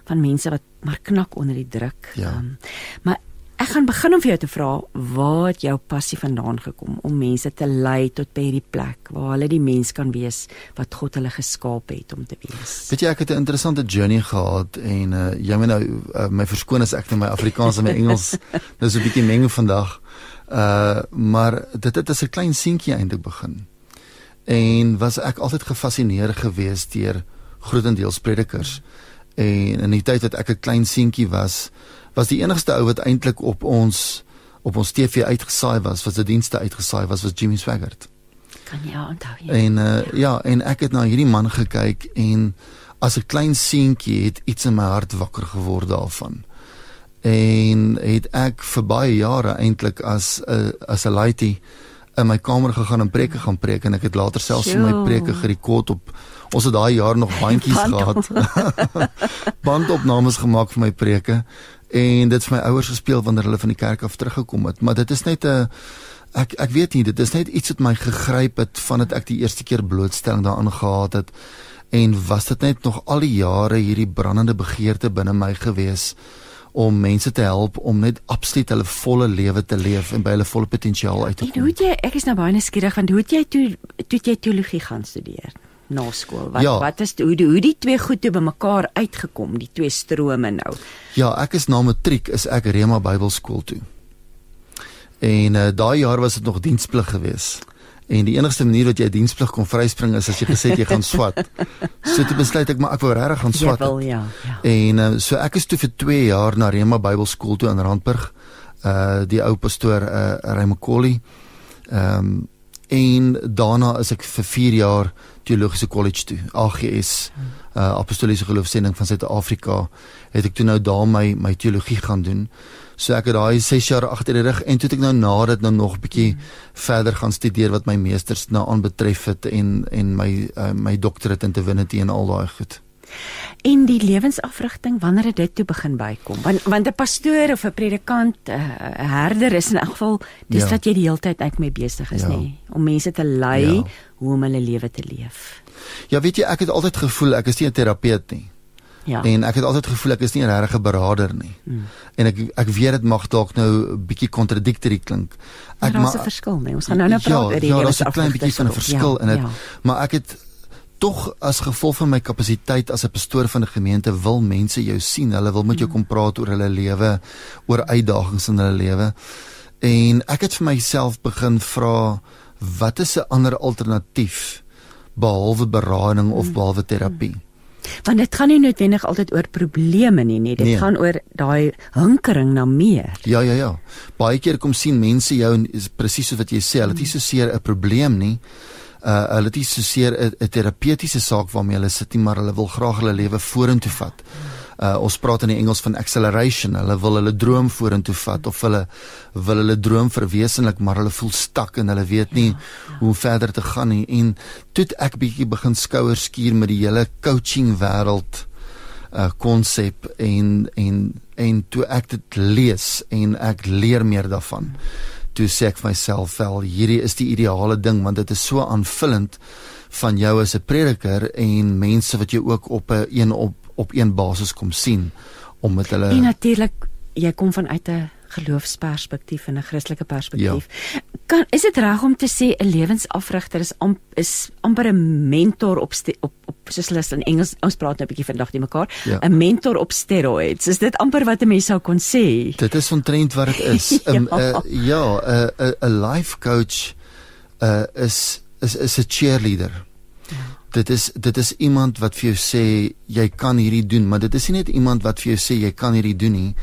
van mense wat maar knak onder die druk. Ja. Um, maar Ek gaan begin om vir jou te vra waar het jou passie vandaan gekom om mense te lei tot by hierdie plek waar hulle die mens kan wees wat God hulle geskaap het om te wees. Weet jy ek het 'n interessante journey gehad en uh, jy moet nou uh, my verskoon as ek net my Afrikaans en my Engels nou so 'n bietjie meng vandag. Uh maar dit het as 'n klein seentjie eintlik begin. En was ek altyd gefassineer gewees deur grootendeels predikers. En in die tyd wat ek 'n klein seentjie was, was die enigste ou wat eintlik op ons op ons TV uitgesaai was, was 'n dienste uitgesaai was was Jimmy Swaggart. Kan jy onthou? Ja. En uh, ja. ja, en ek het na hierdie man gekyk en as 'n klein seentjie het iets in my hart wakker geword daarvan. En het ek vir baie jare eintlik as 'n uh, as 'n laity in my kamer gegaan en preke gaan preek en ek het later selfs vir my preke gerekord op ons het daai jaar nog bandjies gehad. Bandopnames gemaak vir my preke en dit vir my ouers gespeel wanneer hulle van die kerk af teruggekom het. Maar dit is net 'n ek ek weet nie, dit is net iets wat my gegryp het vandat ek die eerste keer blootstelling daaraan gehad het. En was dit net nog al die jare hierdie brandende begeerte binne my gewees om mense te help om net absoluut hulle volle lewe te leef en by hulle volle potensiaal uit te kom. En hoe het jy ek is nou baie nuuskierig want hoe het jy toe toe jy teologie gaan studeer? Na skool. Wat ja. wat is hoe hoe die twee goed toe bymekaar uitgekom, die twee strome nou? Ja, ek is na matriek is ek Rema Bybelskool toe. En uh, daai jaar was dit nog diensplig geweest. En die enigste manier wat jy diensplig kon vryspring is as jy gesê het jy gaan swat. So toe besluit ek maar ek wou regtig gaan swat. Wil, ja, ja. En uh, so ek is toe vir 2 jaar na Rema Bybelskool toe in Randburg. Uh die ou pastoor uh Raymond Collie. Ehm um, en daarna is ek vir 4 jaar teologiese college toe AGS uh, apostoliese geloofsending van Suid-Afrika het ek toe nou daar my my teologie gaan doen. So ek het daai 6 jaar agter die rug en toe het ek nou na dit nou nog 'n bietjie hmm. verder gaan studeer wat my meesters nou aanbetref het en en my uh, my doctorate in divinity en al daai goed en die lewensafrigting wanneer dit toe begin bykom want want 'n pastoor of 'n predikant 'n uh, herder is in elk geval dis ja. wat jy die hele tyd uit mee besig is ja. nê om mense te lei ja. hoe om hulle lewe te leef ja weet jy ek het altyd gevoel ek is nie 'n terapeut nie Ja. En ek het altyd gevoel ek is nie 'n regte beraader nie. Hmm. En ek ek weet dit mag dalk nou 'n bietjie kontradiktorie klink. Ek maar daar's 'n verskil, nee. Ons gaan nou nou praat oor ja, die Ja, daar's 'n klein bietjie van 'n verskil ja, in dit. Ja. Maar ek het tog as gevolg van my kapasiteit as 'n pastoor van 'n gemeente wil mense jou sien. Hulle wil met jou kom praat oor hulle lewe, oor uitdagings in hulle lewe. En ek het vir myself begin vra wat is 'n ander alternatief behalwe berading of behalwe terapie? Want dit gaan nie noodwendig altyd oor probleme nie, nie. dit nee. gaan oor daai hinkering na meer. Ja, ja, ja. Baie keer kom sien mense jou en is presies so wat jy sê, hulle het nie so seer 'n probleem nie uh hulle het nie so seer 'n terapeutiese saak waarmee hulle sit nie, maar hulle wil graag hulle lewe vorentoe vat. Uh ons praat in die Engels van acceleration. Hulle wil hulle droom vorentoe vat of hulle wil hulle droom verwesenlik, maar hulle voel stak en hulle weet nie hoe verder te gaan nie. En toe ek bietjie begin skouers skuur met die hele coaching wêreld uh konsep en en en toe ek dit lees en ek leer meer daarvan. Hmm toe sê ek vir myself wel hierdie is die ideale ding want dit is so aanvullend van jou as 'n prediker en mense wat jy ook op 'n een op op een basis kom sien om met hulle En natuurlik jy kom vanuit 'n geloofsperspektief en 'n Christelike perspektief. Ja. Kan is dit reg om te sê 'n lewensafrigter is am, is amper 'n mentor op op op soos hulle in Engels ons praat nou 'n bietjie vandag die mekaar 'n ja. mentor op steroids. Is dit amper wat 'n mens sou kon sê? Dit is ontrent wat dit is. ja, 'n um, uh, ja, 'n uh, 'n uh, life coach uh, is is is 'n cheerleader. Ja. Dit is dit is iemand wat vir jou sê jy kan hierdie doen, maar dit is nie net iemand wat vir jou sê jy kan hierdie doen nie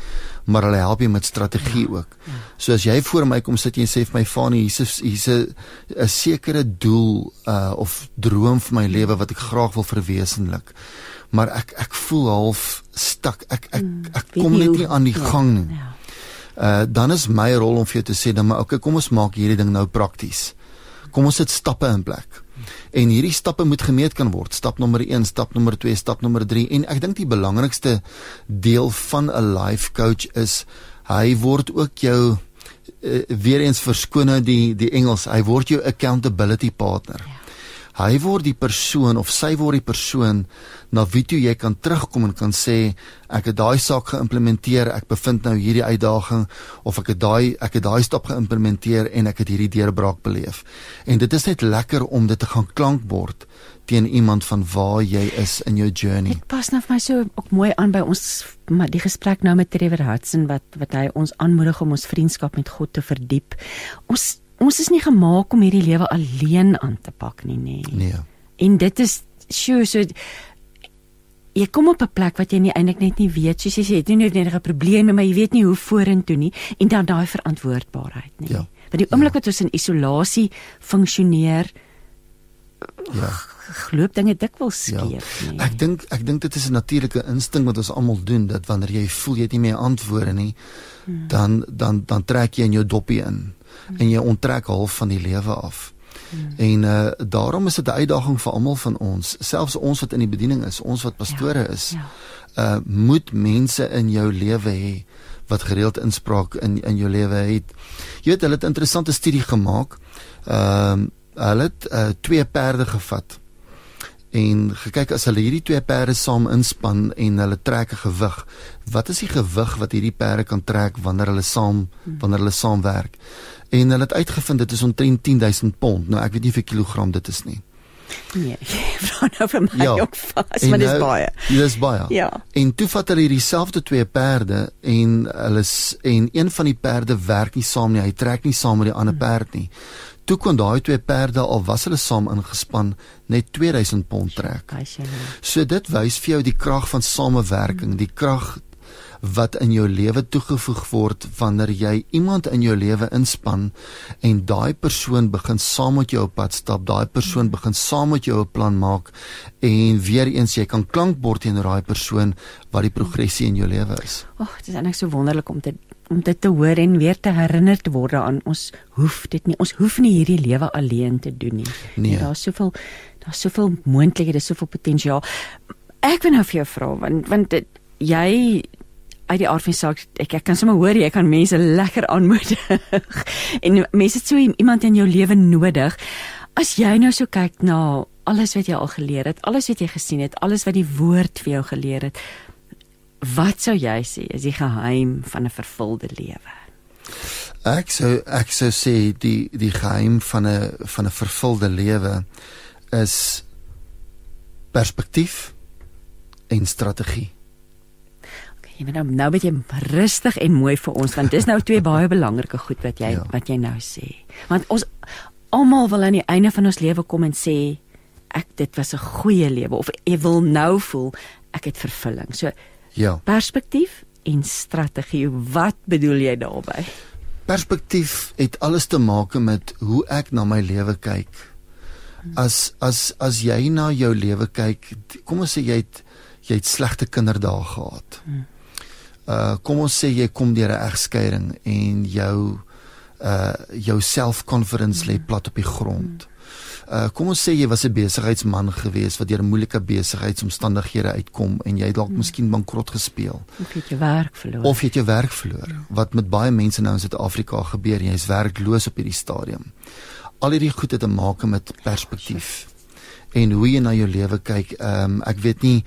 maar hulle help jou met strategie ja, ook. Ja. So as jy voor my kom sit en sê vir my Fanie, hier's hier's 'n 'n sekere doel uh of droom vir my lewe wat ek graag wil verwesenlik. Maar ek ek voel half stak. Ek ek hmm, ek kom net nie aan die ja, gang nie. Ja. Uh dan is my rol om vir jou te sê dan maar okay, kom ons maak hierdie ding nou prakties. Kom ons sit stappe in plek. En hierdie stappe moet gemeet kan word. Stap nommer 1, stap nommer 2, stap nommer 3 en ek dink die belangrikste deel van 'n life coach is hy word ook jou uh, weer eens verskoon die die Engels, hy word jou accountability partner. Ja. Hy word die persoon of sy word die persoon na wie toe jy kan terugkom en kan sê ek het daai saak geïmplementeer, ek bevind nou hierdie uitdaging of ek het daai ek het daai stap geïmplementeer en ek het hierdie deurbraak beleef. En dit is net lekker om dit te gaan klankbord teen iemand van waar jy is in jou journey. Dit pas nou vir my so ook mooi aan by ons maar die gesprek nou met Trevor Hudson wat wat hy ons aanmoedig om ons vriendskap met God te verdiep. Ons ons is nie gemaak om hierdie lewe alleen aan te pak nie, nê. Nee. En dit is so so jy kom op 'n plek wat jy nie eintlik net nie weet soos jy sê jy het nie noodwendig 'n probleem maar jy weet nie hoe vorentoe nie en dan daai verantwoordbaarheid nie. Ja. Want die oomblik ja. wat ons in isolasie funksioneer ja gloop dinge dikwels ja. skeef ja. nie. Ek dink ek dink dit is 'n natuurlike instink wat ons almal doen dat wanneer jy voel jy het nie meer antwoorde nie hmm. dan dan dan trek jy in jou doppie in. En jy onttrek half van die lewe af. Hmm. En uh daarom is dit 'n uitdaging vir almal van ons, selfs ons wat in die bediening is, ons wat pastore ja, is. Ja. Uh moet mense in jou lewe hê wat gereeld inspraak in in jou lewe het. Jy weet, hulle het 'n interessante studie gemaak. Ehm uh, hulle het uh, twee perde gevat en gekyk as hulle hierdie twee perde saam inspann en hulle trek 'n gewig. Wat is die gewig wat hierdie perde kan trek wanneer hulle saam hmm. wanneer hulle saamwerk? En hulle het uitgevind dit is omtrent 10000 pond. Nou ek weet nie vir kilogram dit is nie. Nee, vra nou vir my ja. ook vas, maar dis nou, baie. Dis baie. Ja. En toe vat hulle dieselfde twee perde en hulle en een van die perde werk nie saam nie. Hy trek nie saam met die ander perd nie. Toe kon daai twee perde al was hulle saam ingespan net 2000 pond trek. So dit wys vir jou die krag van samewerking, die krag wat in jou lewe toegevoeg word wanneer jy iemand in jou lewe inspann en daai persoon begin saam met jou op pad stap, daai persoon begin saam met jou 'n plan maak en weer eens jy kan klankbord teenoor daai persoon wat die progressie in jou lewe is. Ag, oh, dit is eintlik so wonderlik om te om dit te hoor en weer te herinner te word aan ons hoef dit nie. Ons hoef nie hierdie lewe alleen te doen nie. Nee. Daar's soveel daar's soveel moontlikhede, soveel potensiaal. Ek wil nou vir jou vra want want dit, jy uit die aard van saak ek, ek kan sommer hoor jy kan mense lekker aanmoedig. En mense het so iemand in jou lewe nodig. As jy nou so kyk na alles wat jy al geleer het alles wat jy gesien het alles wat die woord vir jou geleer het wat sou jy sê is die geheim van 'n vervulde lewe? Ek sou ek sou sê die die geheim van 'n van 'n vervulde lewe is perspektief en strategie Jy moet nou nou met jy rustig en mooi vir ons want dis nou twee baie belangrike goed wat jy ja. wat jy nou sê. Want ons almal wil aan die einde van ons lewe kom en sê ek dit was 'n goeie lewe of ek wil nou voel ek het vervulling. So ja. Perspektief en strategie. Wat bedoel jy daarmee? Perspektief het alles te maak met hoe ek na my lewe kyk. As as as jy na jou lewe kyk, kom ons sê jy het jy het slegte kinderdae gehad. Hmm uh kom ons sê jy kom deur 'n egskeiding en jou uh jou self-confidence lê plat op die grond. Uh kom ons sê jy was 'n besigheidsman gewees wat deur moeilike besigheidsomstandighede uitkom en jy dalk miskien bankrot gespeel. Of jy het jou werk verloor. Of jy het jou werk verloor. Wat met baie mense nou in Suid-Afrika gebeur, jy is werkloos op hierdie stadium. Al hierdie goed het te maak met perspektief en hoe jy na jou lewe kyk. Ehm um, ek weet nie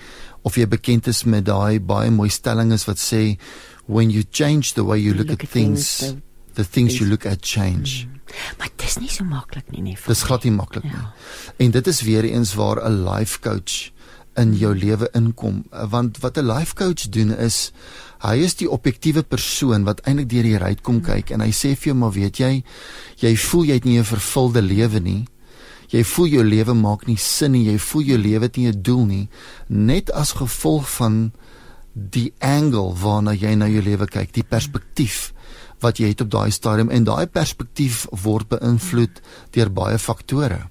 of jy bekend is met daai baie mooi stellings wat sê when you change the way you look, look at, at things, things the, the things, things you look at change. Mm. Maar dit is nie so maklik nie, nee. Dis glad nie maklik ja. nie. En dit is weer eens waar 'n life coach in jou lewe inkom want wat 'n life coach doen is hy is die objektiewe persoon wat eintlik deur die ruit kom mm. kyk en hy sê vir jou maar weet jy jy voel jy het nie 'n vervulde lewe nie jy voel jou lewe maak nie sin nie, jy voel jou lewe het nie 'n doel nie, net as gevolg van die angle waarna jy na jou lewe kyk, die perspektief wat jy het op daai stadium en daai perspektief word beïnvloed deur baie faktore.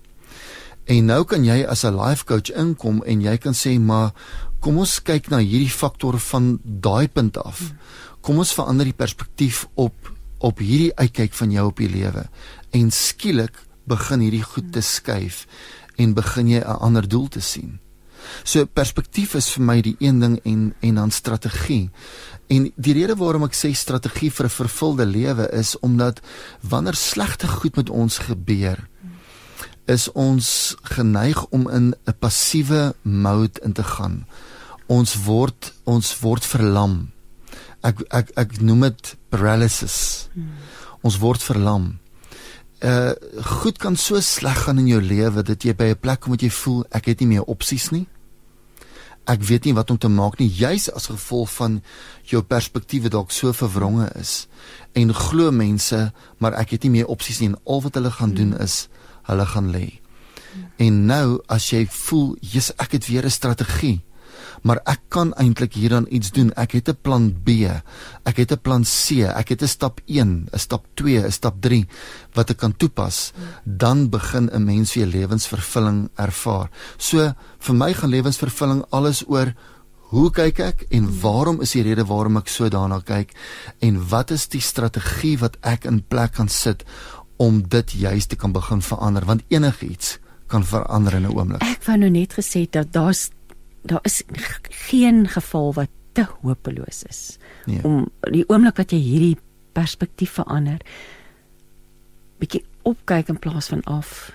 En nou kan jy as 'n life coach inkom en jy kan sê maar kom ons kyk na hierdie faktore van daai punt af. Kom ons verander die perspektief op op hierdie uitkyk van jou op die lewe. En skielik begin hierdie goed te skuif en begin jy 'n ander doel te sien. So perspektief is vir my die een ding en en dan strategie. En die rede waarom ek sê strategie vir 'n vervulde lewe is omdat wanneer slegte goed met ons gebeur, is ons geneig om in 'n passiewe mode in te gaan. Ons word ons word verlam. Ek ek ek noem dit paralysis. Hmm. Ons word verlam uh goed kan so sleg gaan in jou lewe dat jy by 'n plek kom wat jy voel ek het nie meer opsies nie. Ek weet nie wat om te maak nie, juis as gevolg van jou perspektiewe dalk so verwronge is. En glo mense, maar ek het nie meer opsies nie en al wat hulle gaan doen is hulle gaan lê. En nou as jy voel, jy's ek het weer 'n strategie maar ek kan eintlik hieraan iets doen. Ek het 'n plan B. Ek het 'n plan C. Ek het 'n stap 1, 'n stap 2, 'n stap 3 wat ek kan toepas. Dan begin 'n mens weer lewensvervulling ervaar. So vir my gaan lewensvervulling alles oor hoe kyk ek en waarom is die rede waarom ek so daarna kyk en wat is die strategie wat ek in plek kan sit om dit juis te kan begin verander want enigiets kan verander in 'n oomblik. Ek wou nou net gesê dat daar's daar is geen geval wat te hopeloos is nee. om die oomblik wat jy hierdie perspektief verander bietjie opkyk in plaas van af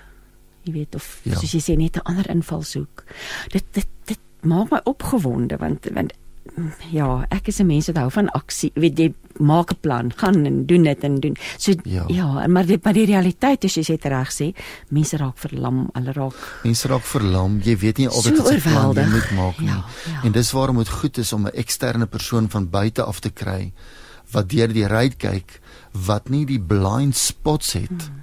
jy weet of ja. soos jy sê net 'n ander invalshoek dit dit dit maak my opgewonde want want ja, ek is 'n mens wat hou van aksie. Weet jy, maak 'n plan, gaan en doen dit en doen. So ja, ja maar dit maar die realiteit is jy sê reg sê, mense raak verlam, hulle raak Mense raak verlam. Jy weet nie altyd so wat jy plan jy moet maak nie. Ja, ja. En dis waarom dit goed is om 'n eksterne persoon van buite af te kry wat deur die ruit kyk wat nie die blind spots het hmm.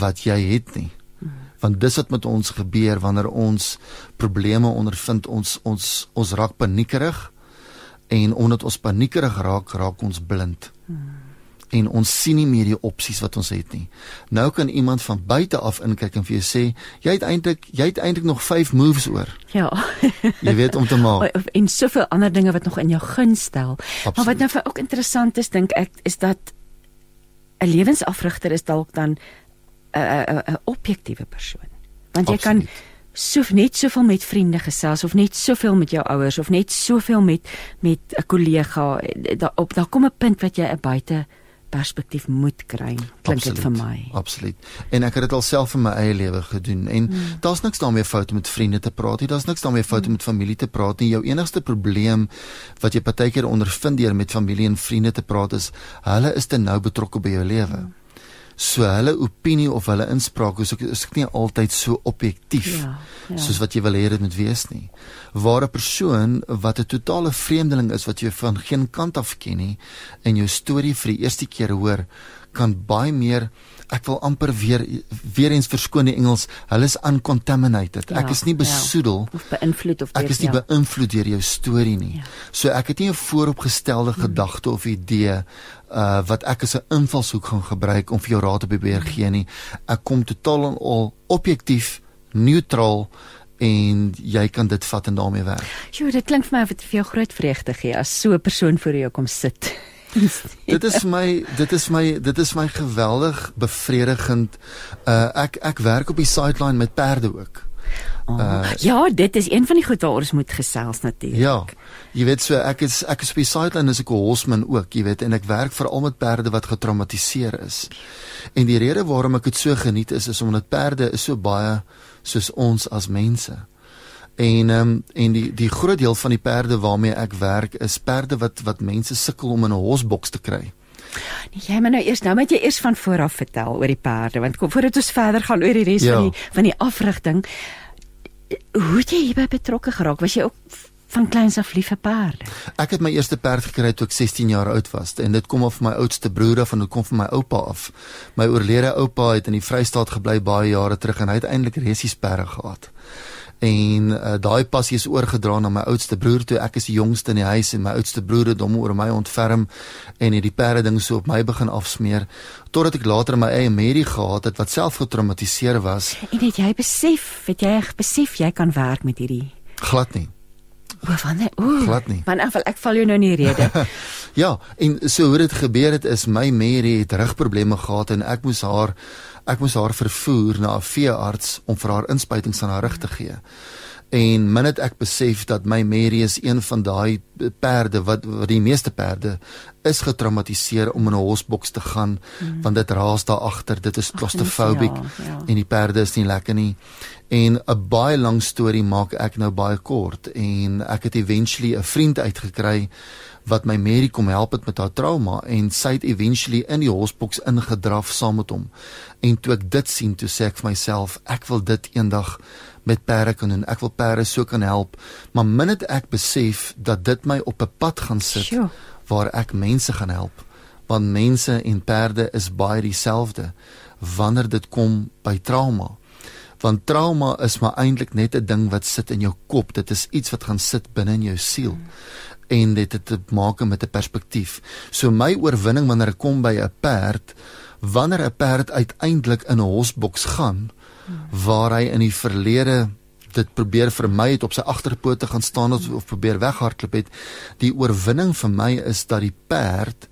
wat jy het nie hmm. want dis wat met ons gebeur wanneer ons probleme ondervind ons ons ons raak paniekerig En omdat ons paniekerig raak, raak ons blind. Hmm. En ons sien nie meer die opsies wat ons het nie. Nou kan iemand van buite af inkyk en vir jou sê, jy het eintlik jy het eintlik nog 5 moves oor. Ja. jy weet om te maak. En soveel ander dinge wat nog in jou guns stel. Absoluut. Maar wat nou vir ook interessant is, dink ek, is dat 'n lewensafrigter is dalk dan 'n 'n 'n objektiewe persoon. Want jy Absoluut. kan soof net soveel met vriende gesels of net soveel met jou ouers of net soveel met met 'n kollega daar op daar kom 'n punt wat jy 'n buite perspektief moet kry klink dit vir my absoluut en ek het dit alself in my eie lewe gedoen en hmm. daar's niks daarmee fout om met vriende te praat nie daar's niks daarmee fout om hmm. met familie te praat nie jou enigste probleem wat jy partykeer ondervind deur met familie en vriende te praat is hulle is te nou betrokke by jou lewe hmm. So hulle opinie of hulle inspraak is ook is ek nie altyd so objektief ja, ja. soos wat jy wil hê dit moet wees nie. Waar 'n persoon wat 'n totale vreemdeling is wat jy van geen kant af ken nie en jou storie vir die eerste keer hoor, kan baie meer ek wil amper weer weer eens verskoon die Engels hulle is uncontaminated ja, ek is nie ja. besoedel ja, of beïnvloed of ek is nie ja. beïnvloed deur jou storie nie ja. so ek het nie 'n vooropgestelde hmm. gedagte of idee uh wat ek as 'n invalshoek gaan gebruik om vir jou raad te probeer hmm. gee nie ek kom totaal en al objektief neutraal en jy kan dit vat en daarmee werk. Jo, dit klink vir my of dit vir jou groot vreugde gee as so 'n persoon voor jou kom sit. dit is my dit is my dit is my geweldig bevredigend. Uh ek ek werk op die sideline met perde ook. Oh, uh, ja, dit is een van die goed waaroor ons moet gesels natuurlik. Ja. Jy weet so ek is ek is op die sideline as ek 'n horseman ook, jy weet, en ek werk veral met perde wat getraumatiseer is. En die rede waarom ek dit so geniet is is omdat perde is so baie soos ons as mense. En ehm um, en die die groot deel van die perde waarmee ek werk is perde wat wat mense sukkel om in 'n hosboks te kry. Nee, jy moet nou eers nou moet jy eers van voor af vertel oor die perde want kom voordat ons verder gaan oor die res ja. van die van die afrigting. Hoe het jy hierby betrokke geraak? Was jy ook van kleins af lief vir perde? Ek het my eerste perd gekry toe ek 16 jaar oud was en dit kom af my oudste broer af en dit kom van my oupa af. My oorlede oupa het in die Vrystaat gebly baie jare terug en hy het eintlik resies perde gehad en uh, daai passie is oorgedra na my oudste broer toe ek is die jongste in die huis en my oudste broer het hom oor my ontferm en het die perde ding so op my begin afsmeer totdat ek later my eie Mary gehad het wat self getraumatiseer was en het jy besef het jy besef jy kan werk met hierdie glad nie O, van nee, o. Glad nie. Want ek ek val jou nou in die rede. ja, en so hoe dit gebeur het is my Mary het rugprobleme gehad en ek moes haar ek moes haar vervoer na 'n veearts om vir haar inspuitings aan haar rug te gee. En min het ek besef dat my Mary is een van daai perde wat wat die meeste perde is getraumatiseer om in 'n hosboks te gaan mm. want dit raas daar agter dit is claustrophobic ja, ja. en die perde is nie lekker nie en 'n baie lang storie maak ek nou baie kort en ek het eventually 'n vriend uitgekry wat my Mary kom help het met haar trauma en sy het eventually in die hosboks ingedraf saam met hom. En toe ek dit sien, toe sê ek vir myself, ek wil dit eendag met perde kan doen. Ek wil perde so kan help. Maar min het ek besef dat dit my op 'n pad gaan sit sure. waar ek mense gaan help. Want mense en perde is baie dieselfde wanneer dit kom by trauma. Want trauma is maar eintlik net 'n ding wat sit in jou kop. Dit is iets wat gaan sit binne in jou siel. En dit het te maak met 'n perspektief. So my oorwinning wanneer ek kom by 'n perd, wanneer 'n perd uiteindelik in 'n hosboks gaan waar hy in die verlede dit probeer vir my het op sy agterpote gaan staan of, of probeer weghardloop het, die oorwinning vir my is dat die perd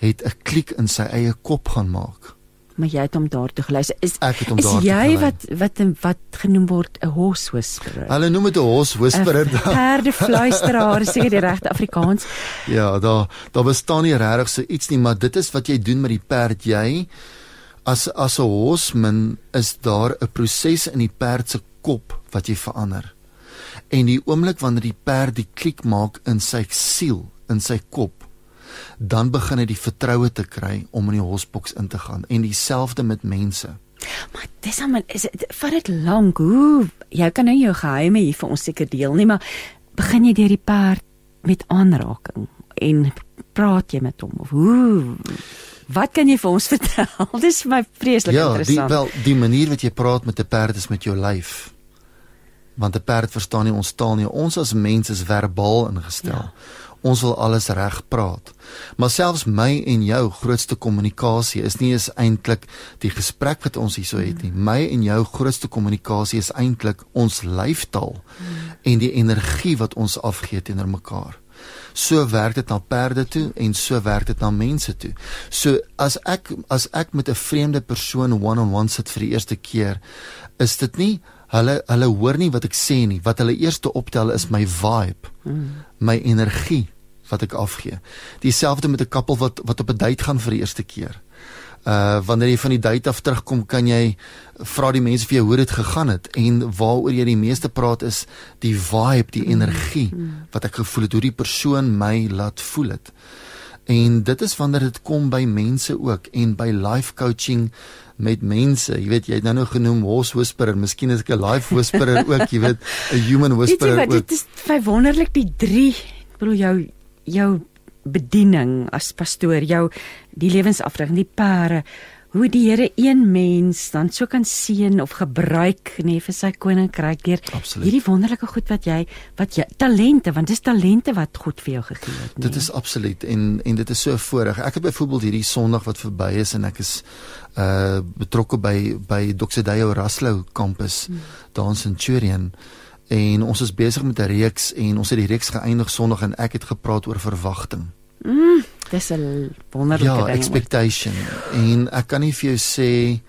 het 'n klik in sy eie kop gaan maak maar jy het hom daartoe geluister. Is is jy wat wat wat genoem word 'n horse whisperer? Hulle noem dit 'n horse whisperer. Perdefluisteraar, seker die regte Afrikaans. Ja, daar daar bestaan nie regtig so iets nie, maar dit is wat jy doen met die perd jy as as 'n horseman is daar 'n proses in die perd se kop wat jy verander. En die oomblik wanneer die perd die klik maak in sy siel, in sy kop, dan begin hy die vertroue te kry om in die hosboks in te gaan en dieselfde met mense. Maar dis hom is dit vat dit lank. Hoe jy kan nou jou geheime hier vir ons seker deel nie, maar begin jy deur die perd met aanraking en praat jy met hom of hoe Wat kan jy vir ons vertel? Dis vir my vreeslik ja, interessant. Ja, die wel die manier wat jy praat met 'n perd is met jou lyf. Want 'n perd verstaan nie ons taal nie. Ons as mense is verbaal ingestel. Ja Ons wil alles reg praat. Maar selfs my en jou grootste kommunikasie is nie eens eintlik die gesprek wat ons hierso het nie. My en jou grootste kommunikasie is eintlik ons lyfstaal en die energie wat ons afgee teenoor mekaar. So werk dit na perde toe en so werk dit na mense toe. So as ek as ek met 'n vreemde persoon one-on-one -on -one sit vir die eerste keer, is dit nie hulle hulle hoor nie wat ek sê nie. Wat hulle eers optel is my vibe, my energie wat ek afgee. Dieselfde met 'n koppel wat wat op 'n date gaan vir die eerste keer uh wanneer jy van die date af terugkom kan jy vra die mense vir jou hoe dit gegaan het en waaroor jy die meeste praat is die vibe, die energie wat ek gevoel het hoe die persoon my laat voel het. En dit is wanneer dit kom by mense ook en by life coaching met mense. Jy weet jy het nou nou genoem horse whisperer, miskien is ek 'n life whisperer ook, jy weet, 'n human whisperer weet jy wat, ook. Dit is vir wonderlik die 3, ek bedoel jou jou bediening as pastoor, jou die lewensafdrag, die pare, hoe die Here een mens dan so kan seën of gebruik nê nee, vir sy koninkryk deur hierdie wonderlike goed wat jy wat jy talente, want dis talente wat God vir jou gegee het. Nee. Dit is absoluut en en dit is so voorreg. Ek het byvoorbeeld hierdie Sondag wat verby is en ek is uh betrokke by by Doxedayo Raslo kampus hmm. daar in Centurion en ons is besig met 'n reeks en ons het die reeks geëindig Sondag en ek het gepraat oor verwagting. Mm, dis 'n wonderlike ja, ding. hoor. expectation. En ek kan nie vir jou sê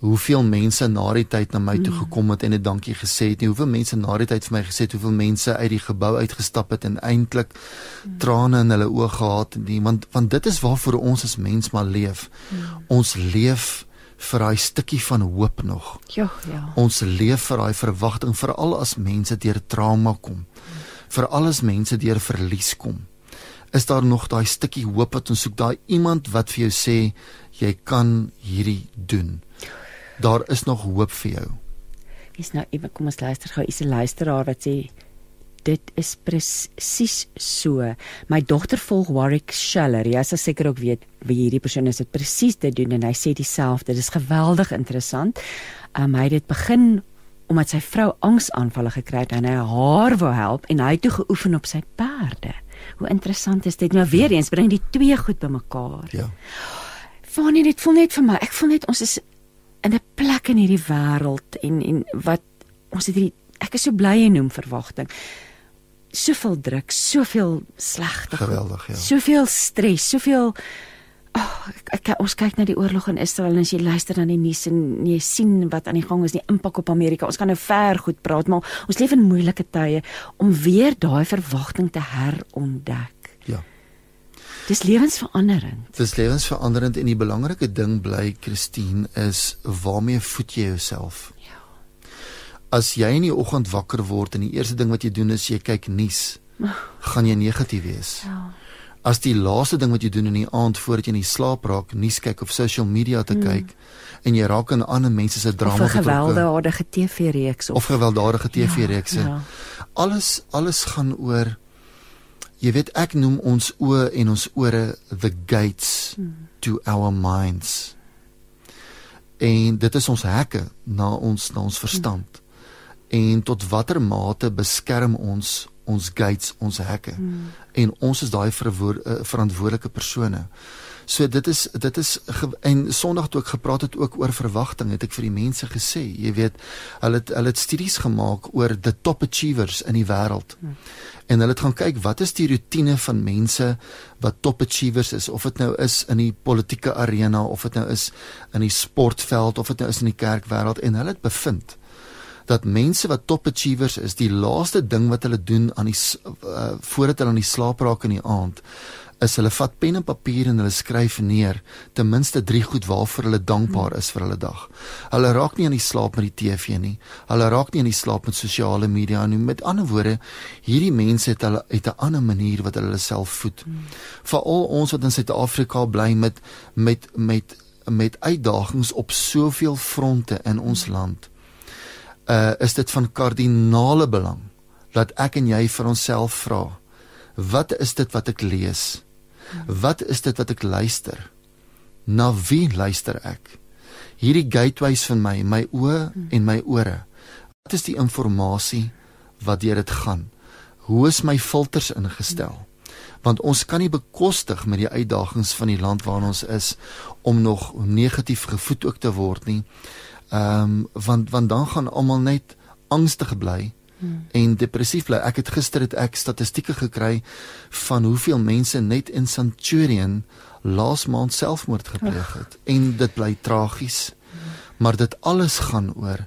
hoeveel mense na die tyd na my toe Mm. gekom het en 'n dankie gesê het nie. Hoeveel mense na die tyd vir my gesê het hoeveel mense uit die gebou uitgestap het en eintlik Mm. trane in hulle oë gehad het. nie. Want want dit is waarvoor ons as mens maar leef. Mm. Ons leef vir daai stukkie van hoop nog. Ja, ja. Ons leef vir daai verwagting veral as mense deur trauma kom. Veral as mense deur verlies kom. Is daar nog daai stukkie hoop wat ons soek, daai iemand wat vir jou sê jy kan hierdie doen. Daar is nog hoop vir jou. Dis nou ewe kom ons luister gou. Is 'n luisteraar wat sê dit is presies so. My dogter volg Warwick Scheller. Jy sal seker ook weet wie hierdie persoon is. Dit presies dit doen en hy sê dieselfde. Dit is geweldig interessant. Um, hy het dit begin omdat sy vrou angsaanvalle gekry het en hy haar wou help en hy het toe geoefen op sy perde. Hoe interessant is dit? Nou weer eens bring die twee goed bymekaar. Ja. Fanie, dit voel net vir my. Ek voel net ons is in 'n plek in hierdie wêreld en en wat ons het hierdie ek is so bly en noem verwagting. Soveel druk, soveel slegte Geweldig, ja. Soveel stres, soveel Oh, ek, ek, ons kyk na die oorlog in Israel en as jy luister na die nuus en jy sien wat aan die gang is, die impak op Amerika. Ons kan nou ver goed praat, maar ons leef in moeilike tye om weer daai verwagting te herontdek. Ja. Dis lewensveranderend. Dis lewensveranderend en die belangrike ding bly Christine is waarmee voed jy jouself? Ja. As jy in die oggend wakker word en die eerste ding wat jy doen is jy kyk nuus, gaan jy negatief wees. Ja. As die laaste ding wat jy doen in die aand voordat jy in die slaap raak, nuus kyk of social media te kyk en jy raak aan ander mense se Of drama betrokke gewelddadige TV-reeks of gewelddadige TV-reekse. Ja, ja. Alles alles gaan oor jy weet ek noem ons oë en ons ore the gates hmm. to our minds. En dit is ons hekke na ons na ons verstand. Hmm. En tot watter mate beskerm ons ons gates, ons hekke. Hmm. En ons is daai verwoor- eh, verantwoordelike persone. So dit is dit is en Sondag toe ek gepraat het ook oor verwagting het ek vir die mense gesê, jy weet, hulle het hulle het studies gemaak oor the top achievers in die wêreld. Hmm. En hulle het gaan kyk wat is die rotine van mense wat top achievers is of dit nou is in die politieke arena of dit nou is in die sportveld of dit nou is in die kerkwêreld en hulle het bevind dat mense wat top achievers is, die laaste ding wat hulle doen aan die uh, voordat hulle aan die slaap raak in die aand is hulle vat pen en papier en hulle skryf neer ten minste 3 goed waarvoor hulle dankbaar is vir hulle dag. Hulle raak nie aan die slaap met die TV nie. Hulle raak nie aan die slaap met sosiale media nie. Met ander woorde, hierdie mense het hulle uit 'n ander manier wat hulle self voed. Veral ons wat in Suid-Afrika bly met met met met uitdagings op soveel fronte in ons land uh is dit van kardinale belang dat ek en jy vir onsself vra wat is dit wat ek lees? Wat is dit wat ek luister? Na wie luister ek? Hierdie gateways van my my oë en my ore wat is die inligting wat deur dit gaan? Hoe is my filters ingestel? Want ons kan nie bekostig met die uitdagings van die land waarin ons is om nog negatief gevoed ook te word nie. Ehm um, want want dan gaan almal net angstig bly hmm. en depressief bly. Ek het gister het ek statistieke gekry van hoeveel mense net in Centurion laas maand selfmoord gepleeg het Ach. en dit bly tragies. Hmm. Maar dit alles gaan oor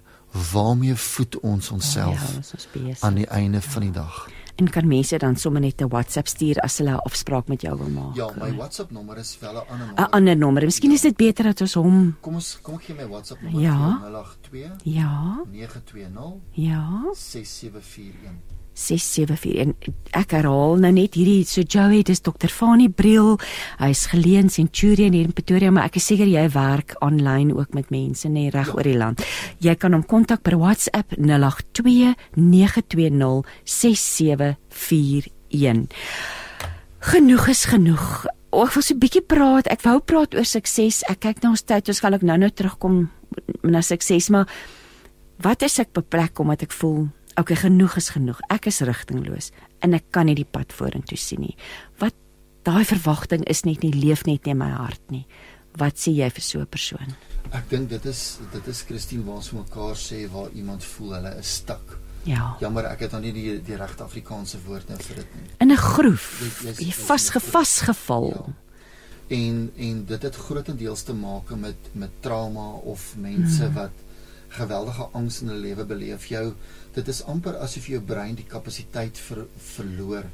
waarmee voed ons onsself oh, ja, ons aan die einde ja. van die dag. En kan mense dan sommer net 'n WhatsApp stuur as hulle 'n afspraak met jou wil maak? Ja, my WhatsApp nommer is wel 'n ander nommer. 'n Ander nommer. Miskien ja. is dit beter dat ons hom Kom ons kom gee my WhatsApp nommer ja. 082 Ja. 920 Ja. 6741. 674 en ek herhaal nou net hierdie so Joey dis Dr Fani Briel. Hy's geleen Centurion hier in Pretoria maar ek is seker jy werk aanlyn ook met mense nê nee, reg ja. oor die land. Jy kan hom kontak per WhatsApp 0829206741 genoeg is genoeg. Oh, ek wil so 'n bietjie praat. Ek wou praat oor sukses. Ek kyk na ons tyd ons gaan ek nou-nou terugkom na sukses maar wat is ek beplek omdat ek voel okay, genoeg is genoeg. Ek is rigtingloos en ek kan nie die pad vorentoe sien nie. Wat daai verwagting is net nie leef net nie in my hart nie. Wat sê jy vir so 'n persoon? Ek dink dit is dit is Christine waar ons mekaar sê waar iemand voel hulle is stuk. Ja. Jammer, ek het dan nie die die regte Afrikaanse woord nou vir dit nie. In 'n groef. Jy vasgevasgeval. Ja. En en dit het grootendeels te maak met met trauma of mense hmm. wat geweldige angs in hulle lewe beleef. Jou dit is amper asof jou brein die kapasiteit ver, verloor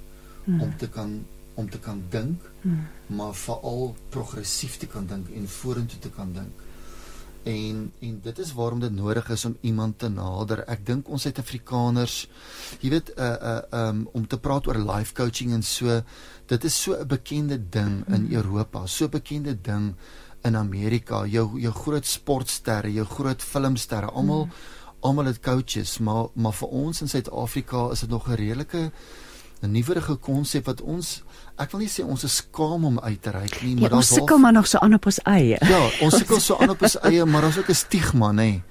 hmm. om te kan om te kan dink, hmm. maar veral progressief te kan dink en vorentoe te kan dink. En en dit is waarom dit nodig is om iemand te nader. Ek dink ons Suid-Afrikaners, jy weet, uh uh um om te praat oor life coaching en so, dit is so 'n bekende ding in hmm. Europa, so 'n bekende ding in Amerika. Jou jou groot sportsterre, jou groot filmsterre, almal hmm almal het coaches, maar maar vir ons in Suid-Afrika is dit nog 'n redelike 'n nuwerige konsep wat ons ek wil nie sê ons is skaam om uit te reik nie, maar ja, ons sukkel maar nog so aan op ons eie. Ja, ons sukkel so aan op ons eie, maar daar's ook 'n stigma, nê.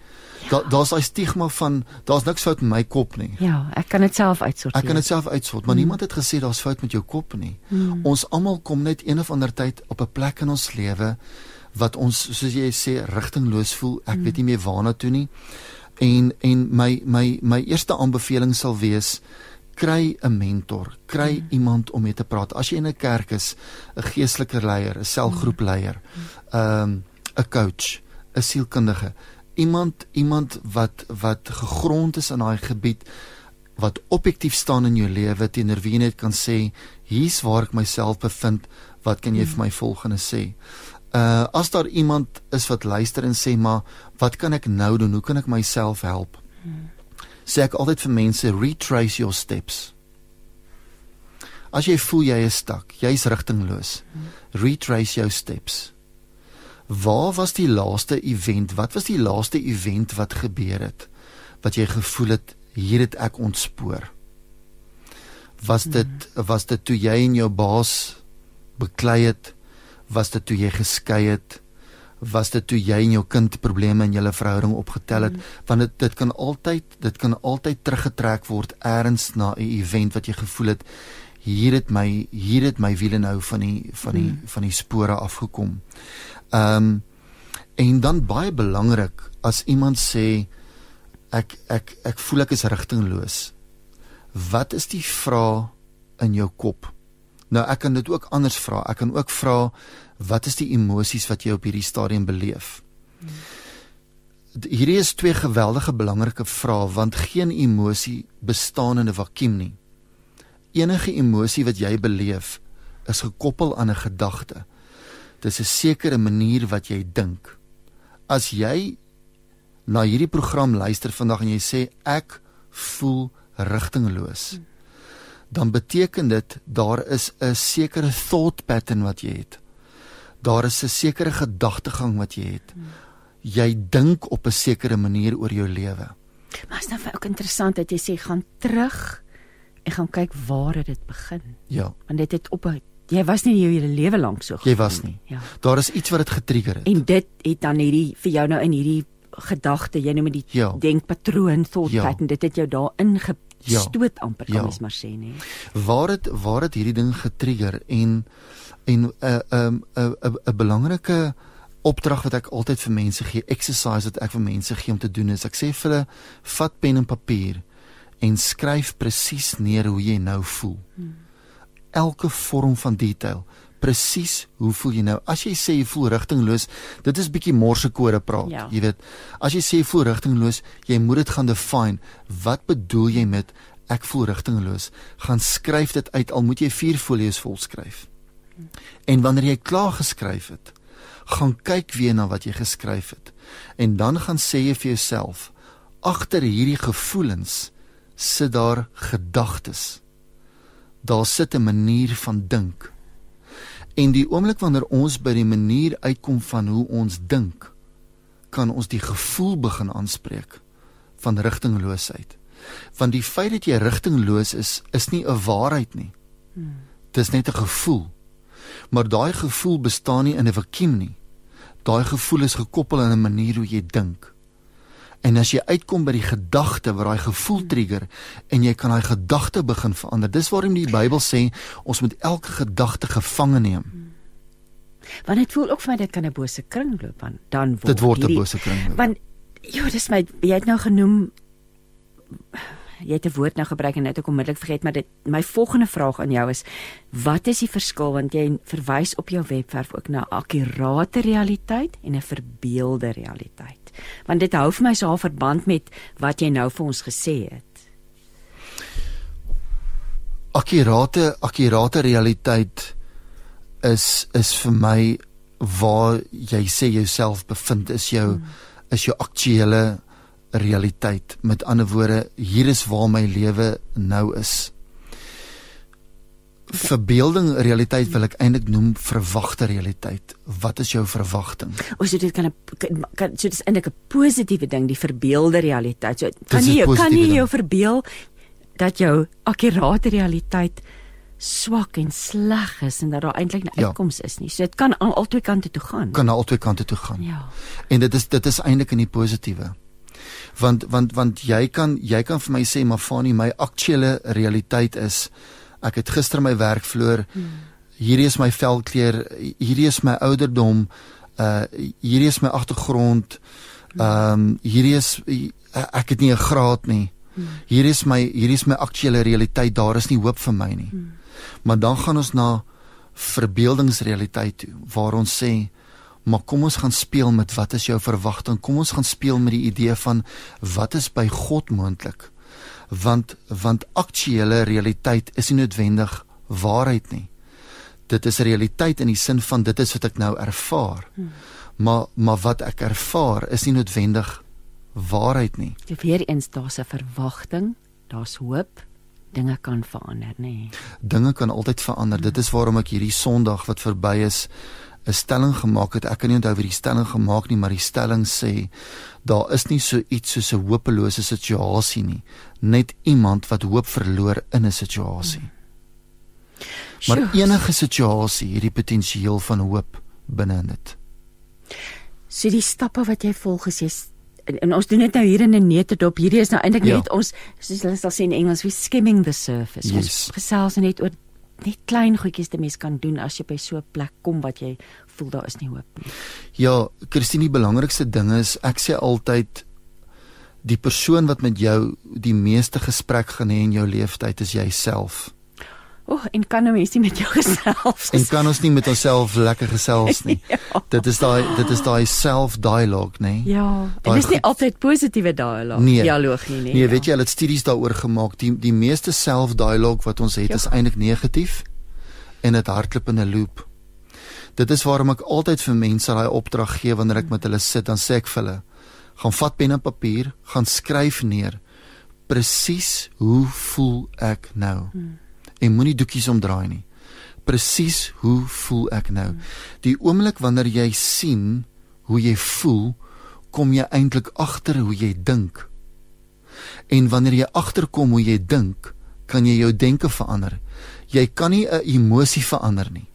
Da daar's daai stigma van daar's niks fout met my kop nie. Ja, ek kan dit self uitsorteer. Ek kan dit self uitsorteer, maar hmm. niemand het gesê daar's fout met jou kop nie. Hmm. Ons almal kom net een of ander tyd op 'n plek in ons lewe wat ons soos jy sê rigtingloos voel. Ek hmm. weet nie meer waarna toe nie en en my my my eerste aanbeveling sal wees kry 'n mentor, kry mm. iemand om mee te praat. As jy in 'n kerk is, 'n geestelike leier, 'n selgroepleier, ehm um, 'n coach, 'n sielkundige, iemand iemand wat wat gegrond is in daai gebied wat objektief staan in jou lewe teenoor wie jy net kan sê hier's waar ek myself bevind, wat kan jy mm. vir my volgende sê? Uh as daar iemand is wat luister en sê maar wat kan ek nou doen? Hoe kan ek myself help? Hmm. Sê ek altyd vir mense retrace your steps. As jy voel jy is stak, jy's rigtingloos. Hmm. Retrace your steps. Waar was die laaste event? Wat was die laaste event wat gebeur het? Wat jy gevoel het hier het ek ontspoor? Was dit hmm. was dit toe jy en jou baas beklei het? Was dit toe jy geskei het was dit toe jy en jou kind probleme in julle verhouding opgetel het mm. want dit dit kan altyd dit kan altyd teruggetrek word eers na 'n event wat jy gevoel het hier het my hier het my wiele nou van die van die mm. van die spore afgekom. Ehm um, en dan baie belangrik as iemand sê ek ek ek voel ek is rigtingloos. Wat is die vraag in jou kop? Nou ek kan dit ook anders vra. Ek kan ook vra wat is die emosies wat jy op hierdie stadium beleef? Hmm. Hierdie is twee geweldige belangrike vrae want geen emosie bestaan in 'n vakuum nie. Enige emosie wat jy beleef is gekoppel aan 'n gedagte. Dis 'n sekere manier wat jy dink. As jy na hierdie program luister vandag en jy sê ek voel rigtingloos. Hmm dan beteken dit daar is 'n sekere thought pattern wat jy het. Daar is 'n sekere gedagtegang wat jy het. Jy dink op 'n sekere manier oor jou lewe. Maar is nou ook interessant dat jy sê gaan terug en gaan kyk waar het dit begin. Ja. Want dit het op 'n jy was nie jou hele lewe lank so. Jy was nie. Ja. Daar is iets wat dit getrigger het. En dit het dan hierdie vir jou nou in hierdie gedagte, jy noem dit die Ja. denkpatroon thought Ja. pattern, dit het jou daarin Ja. gestoot amper kan Ja. mens maar sê nê. waar het waar het hierdie ding getrigger en en 'n 'n 'n 'n 'n belangrike opdrag wat ek altyd vir mense gee, exercise wat ek vir mense gee om te doen is ek sê vir hulle vat pen en papier en skryf presies neer hoe jy nou voel. Elke vorm van detail presies hoe voel jy nou? As jy sê jy voel rigtingloos dit is bietjie morsekode praat Ja. jy weet. As jy sê jy voel rigtingloos jy moet dit gaan define wat bedoel jy met ek voel rigtingloos gaan skryf dit uit al moet jy 4 folios vol skryf en wanneer jy klaar geskryf het gaan kyk weer na wat jy geskryf het en dan gaan sê jy vir jouself agter hierdie gevoelens sit daar gedagtes daar sit 'n manier van dink En die oomblik wanneer ons by die manier uitkom van hoe ons dink, kan ons die gevoel begin aanspreek van rigtingloosheid. Want die feit dat jy rigtingloos is, is nie 'n waarheid nie. Dis net 'n gevoel. Maar daai gevoel bestaan nie in 'n vakuum nie. Daai gevoel is gekoppel aan 'n manier hoe jy dink. En as jy uitkom by die gedagte wat daai gevoel trigger en jy kan daai gedagte begin verander. Dis waarom die Bybel sê ons moet elke gedagte gevange neem. Want dit voel ook vir my dit kan 'n bose kringloop aan dan word. Dit word 'n bose kringloop. Want ja, dis my jy het nou genoem jy het 'n woord nou gebruik en net ek onmiddellik vergeet maar dit my volgende vraag aan jou is wat is die verskil? Want jy verwys op jou webwerf ook na akkurate realiteit en 'n verbeelde realiteit. Want dit hou vir my so 'n verband met wat jy nou vir ons gesê het. Akkurate akkurate realiteit is is vir my waar jy sê jouself bevind is jou hmm. is jou aktuele realiteit. Met ander woorde, hier is waar my lewe nou is. Verbeelding realiteit wil ek eintlik noem verwagte realiteit. Wat is jou verwagting? of so dit kan 'n kan, so dis eintlik 'n positiewe ding die verbeelde realiteit so kan is jy 'n kan jy ding. jou verbeel dat jou akkurate realiteit swak en sleg is en dat daar eintlik 'n Ja. uitkoms is nie. So dit kan aan albei kante toe gaan. Kan na albei kante toe gaan. Ja. En dit is dit is eintlik in die positiewe. Want want want jy kan jy kan vir my sê maar Fani my aktuele realiteit is ek het gister my werk verloor. Hmm. Hierdie is my velkleur, hierdie is my ouderdom, uh hierdie is my agtergrond. Ehm um, hierdie is ek het nie 'n graad nie. Hier is my hier is my aktuele realiteit. Daar is nie hoop vir my nie. Hmm. Maar dan gaan ons na verbeeldingsrealiteit toe waar ons sê maar kom ons gaan speel met wat is jou verwagting? Kom ons gaan speel met die idee van wat is by God moontlik? Want want aktuele realiteit is nie noodwendig waarheid nie. Dit is realiteit in die sin van dit is wat ek nou ervaar. Hmm. Maar maar wat ek ervaar is nie noodwendig waarheid nie. So weer eens daar's 'n verwagting, daar's hoop, dinge kan verander, nê. Nee. Dinge kan altyd verander. Dit is waarom ek hierdie Sondag wat verby is 'n stelling gemaak het. Ek kan nie onthou wie die stelling gemaak nie, maar die stelling sê daar is nie so iets soos 'n hopelose situasie nie, net iemand wat hoop verloor in 'n situasie. Maar Sjoe. enige situasie het die potensiaal van hoop binne in dit. So die stappe wat jy volg is jy en, en ons doen dit nou hier in 'n netedop. Hierdie is nou eintlik Ja. net ons soos hulle sal sê in Engels, we skimming the surface. Yes. Ons gesels net oor net klein goedjies wat mens kan doen as jy by so 'n plek kom wat jy voel daar is nie hoop nie. Ja, Christine, die belangrikste ding is ek sê altyd die persoon wat met jou die meeste gesprek gaan hê in jou lewenstyd is jouself. O, oh, en kan 'n mens nie met jou gesels? En kan ons nie met onsself lekker gesels nie. Ja. Dit is daai dit is daai self-dialogue, nê? Ja, Daai dis nie goed- altyd positiewe dialoog, Nee. dialoog nie, nee. Nee, weet jy, hulle het studies daaroor gemaak. Die die meeste self-dialogue wat ons het Ja. is eintlik negatief en dit hardloop in 'n loop. Dit is waarom ek altyd vir mense daai opdrag gee wanneer ek met hulle sit, dan sê ek vir hulle: "Gaan vat pen en papier, gaan skryf neer presies hoe voel ek nou?" Hmm. En moenie doekies omdraai nie. Presies hoe voel ek nou? Die oomblik wanneer jy sien hoe jy voel, kom jy eintlik agter hoe jy dink. En wanneer jy agterkom hoe jy dink, kan jy jou denke verander. Jy kan nie 'n emosie verander nie.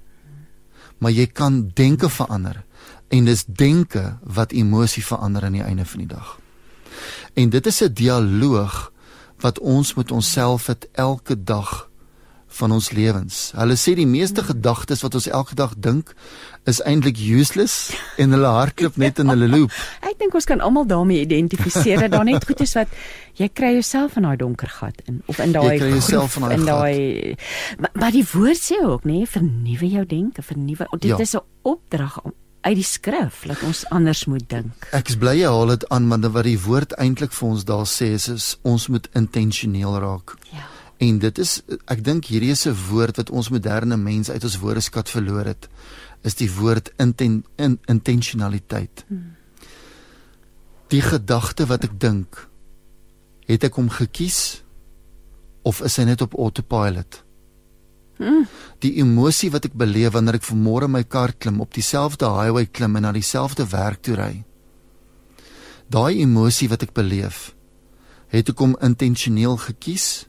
Maar jy kan denke verander. En dis denke wat emosie verander aan die einde van die dag. En dit is 'n dialoog wat ons met onsself het elke dag van ons lewens. Hulle sê die meeste gedagtes wat ons elke dag dink is eintlik useless en hulle hardloop net in hulle loop. Ek dink ons kan almal daarmee identifiseer dat daar net goed is wat jy kry jouself in daai donker gat in of in daai Jy kry jouself in daai in daai maar, maar die woord sê ook nê vernuwe jou denke, vernuwe. Dit Ja. is 'n opdrag om uit die skrif dat ons anders moet dink. Ek is bly jy haal dit aan want wat die woord eintlik vir ons daar sê is, is ons moet intentioneel raak. Ja. En dit is ek dink hierdie is 'n woord wat ons moderne mens uit ons woordeskat verloor het. Is die woord inten, in, intentionaliteit. Hmm. Die gedagte wat ek dink, het ek hom gekies of is hy net op autopilot? Hmm. Die emosie wat ek beleef wanneer ek vanmôre my kar klim op dieselfde highway klim en na dieselfde werk toe ry. Daai emosie wat ek beleef, het ek hom intentioneel gekies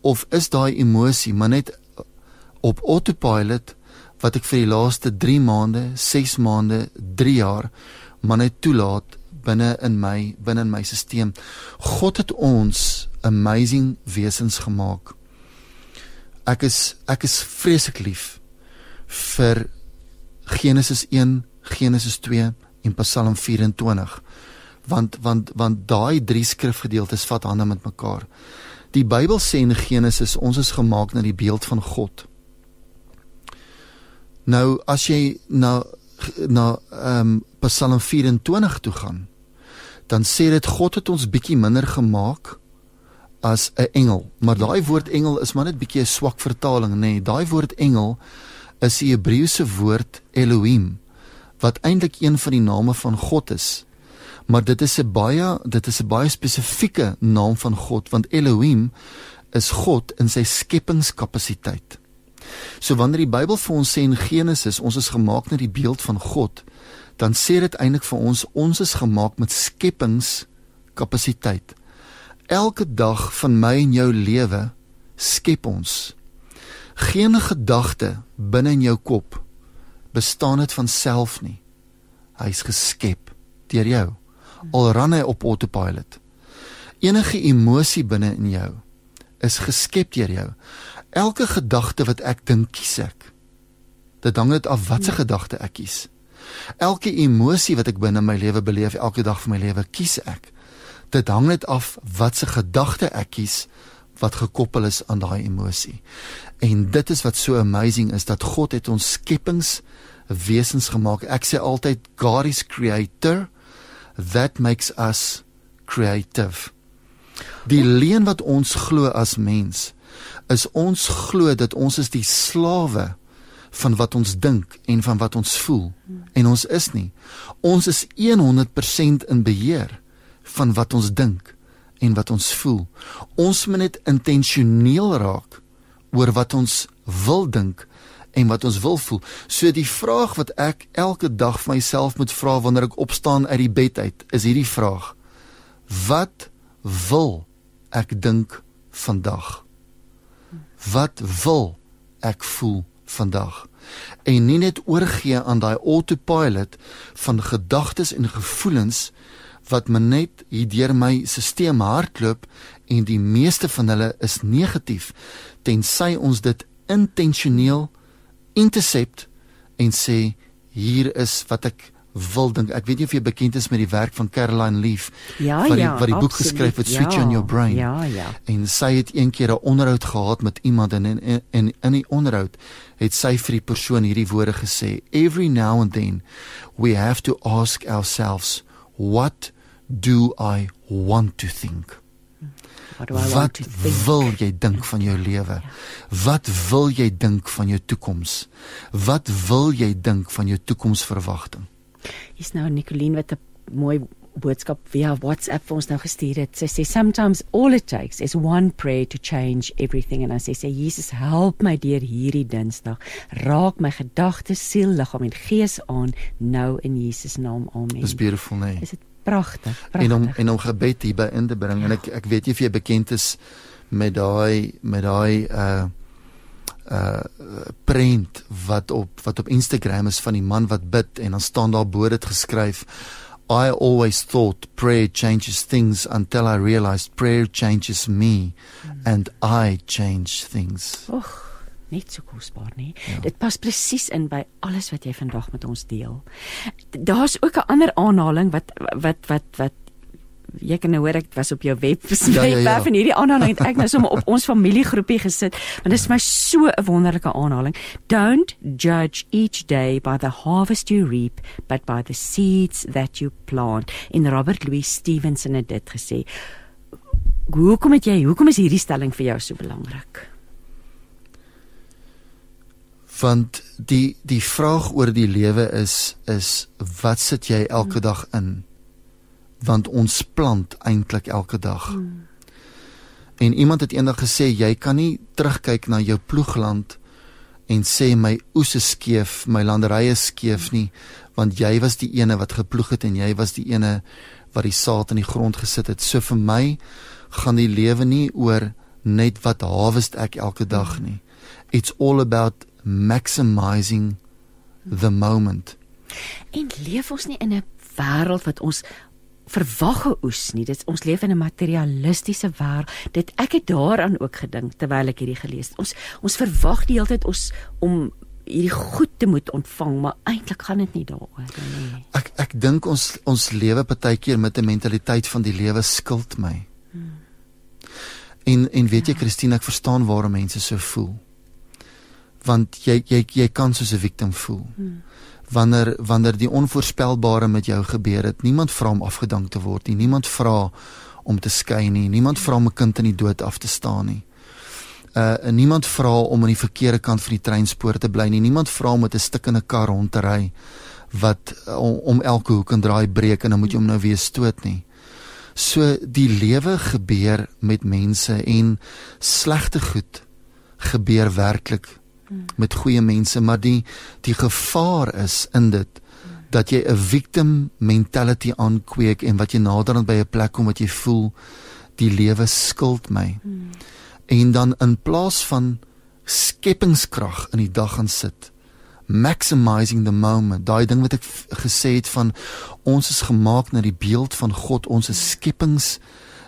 of is daai emosie maar net op autopilot wat ek vir die laaste 3 maande, 6 maande, 3 jaar maar net toelaat binne in my binne in my stelsel. God het ons amazing wesens gemaak. Ek is ek is vreeslik lief vir Genesis 1, Genesis 2 en Psalm 24 want want want daai drie skrifgedeeltes vat hande met mekaar. Die Bybel sê in Genesis ons is gemaak na die beeld van God. Nou as jy na na ehm um, Psalm 24 toe gaan, dan sê dit God het ons bietjie minder gemaak as 'n engel. Maar daai woord engel is maar net bietjie 'n swak vertaling, nê. Nee, daai woord engel is die Hebreëse woord Elohim wat eintlik een van die name van God is. Maar dit is 'n baie dit is 'n baie spesifieke naam van God want Elohim is God in sy skepingskapasiteit. So wanneer die Bybel vir ons sê in Genesis ons is gemaak na die beeld van God, dan sê dit eintlik vir ons ons is gemaak met skepingskapasiteit. Elke dag van my en jou lewe skep ons. Geen gedagte binne in jou kop bestaan dit van self nie. Hy's geskep deur jou. Al ran hy op autopilot. Enige emosie binne in jou is geskep deur jou. Elke gedagte wat ek dink, kies ek. Dit hang net af watse gedagte ek kies. Elke emosie wat ek binne my lewe beleef elke dag van my lewe, kies ek. Dit hang net af watse gedagte ek kies wat gekoppel is aan daai emosie. En dit is wat so amazing is dat God het ons skepings wesens gemaak. Ek sê altyd God is creator that makes us creative. Die leen wat ons glo as mens is ons glo dat ons is die slawe van wat ons dink en van wat ons voel en ons is nie. Ons is 100% in beheer van wat ons dink en wat ons voel. Ons moet net intentioneel raak oor wat ons wil dink en wat ons wil voel. So die vraag wat ek elke dag vir myself moet vra wanneer ek opstaan uit die bed uit, is hierdie vraag: Wat wil ek dink vandag? Wat wil ek voel vandag? En nie net oorgee aan daai autopilot van gedagtes en gevoelens wat my net hier deur my stelsel hardloop en die meeste van hulle is negatief tensy ons dit intentioneel intercept en sê hier is wat ek wil dink. Ek weet nie of jy bekend is met die werk van Caroline Leaf Ja, wat die, ja, wat die boek absoluut. geskryf het Switch ja, on Your Brain. Ja, ja. En sy het een keer 'n onderhoud gehad met iemand en en, en en in die onderhoud het sy vir die persoon hierdie woorde gesê: "Every now and then we have to ask ourselves, what do I want to think?" What do I want Wat to think? wil jy dink van jou lewe? Wat wil jy dink van jou toekoms? Wat wil jy dink van jou toekomsverwagting? Hier's nou Nicoline wat 'n mooi boodskap via WhatsApp vir ons nou gestuur het. Sy sê sometimes all it takes is one prayer to change everything and I sê sê Jesus help my deur hierdie Dinsdag. Raak my gedagtes, siel, liggaam en gees aan nou in Jesus naam. Amen. Dis beautiful, nee. Is dit pragtig? en Pragtig. om en om gebed hierby in te bring en ek ek weet nie of jy bekend is met daai met daai uh uh prent wat op wat op Instagram is van die man wat bid en dan staan daar bo dit geskryf I always thought prayer changes things until I realized prayer changes me mm. and I change things. Och, net so kosbaar, nee. Ja. Dit pas presies in by alles wat jy vandag met ons deel. Daar's ook 'n ander aanhaling wat wat wat wat jy kan nou hoor ek was op jou webwerf ja, ja, ja. en hierdie aanhaling het ek nou sommer op ons familiegroepie gesit want dit is my so 'n wonderlike aanhaling don't judge each day by the harvest you reap but by the seeds that you plant in Robert Louis Stevenson het dit gesê hoekom het jy hoekom is hierdie stelling vir jou so belangrik want die die vraag oor die lewe is is wat sit jy elke dag in want ons plant eintlik elke dag. Hmm. En iemand het eendag gesê jy kan nie terugkyk na jou ploegland en sê my oes is skeef, my landerye skeef nie, want jy was die ene wat geploeg het en jy was die ene wat die saad in die grond gesit het. So vir my gaan die lewe nie oor net wat harvest ek elke dag nie. It's all about maximizing the moment. En leef ons nie in 'n wêreld wat ons verwagge oes nie. Dit ons leef in 'n materialistiese wêreld. Dit ek het daaraan ook gedink terwyl ek hierdie gelees het. Ons ons verwag die hele tyd ons om hierdie goed te moet ontvang, maar eintlik gaan dit nie daaroor nie. Ek ek dink ons ons lewe partykeer met 'n mentaliteit van die lewe skuld my. Hmm. En en weet jy ja. Christine, ek verstaan waarom mense so voel. Want jy jy jy kan soos 'n victim voel. Hmm wanneer wanneer die onvoorspelbare met jou gebeur het. Niemand vra om afgedank te word nie. Niemand vra om te skei nie. Niemand vra om 'n kind in die dood af te staan nie. Uh niemand vra om aan die verkeerde kant van die treinspoor te bly nie. Niemand vra om met 'n stikkende kar rond te ry wat om, om elke hoek en draai breek en dan moet jy hom nou weer stoot nie. So die lewe gebeur met mense en slegte goed gebeur werklik met goeie mense, maar die die gevaar is in dit dat jy 'n victim mentality aankweek en wat jy naderhand by 'n plek kom wat jy voel die lewe skuld my. Hmm. En dan in plaas van skepingskrag in die dag gaan sit maximizing the moment daai ding wat ek gesê het van ons is gemaak na die beeld van God ons is skepings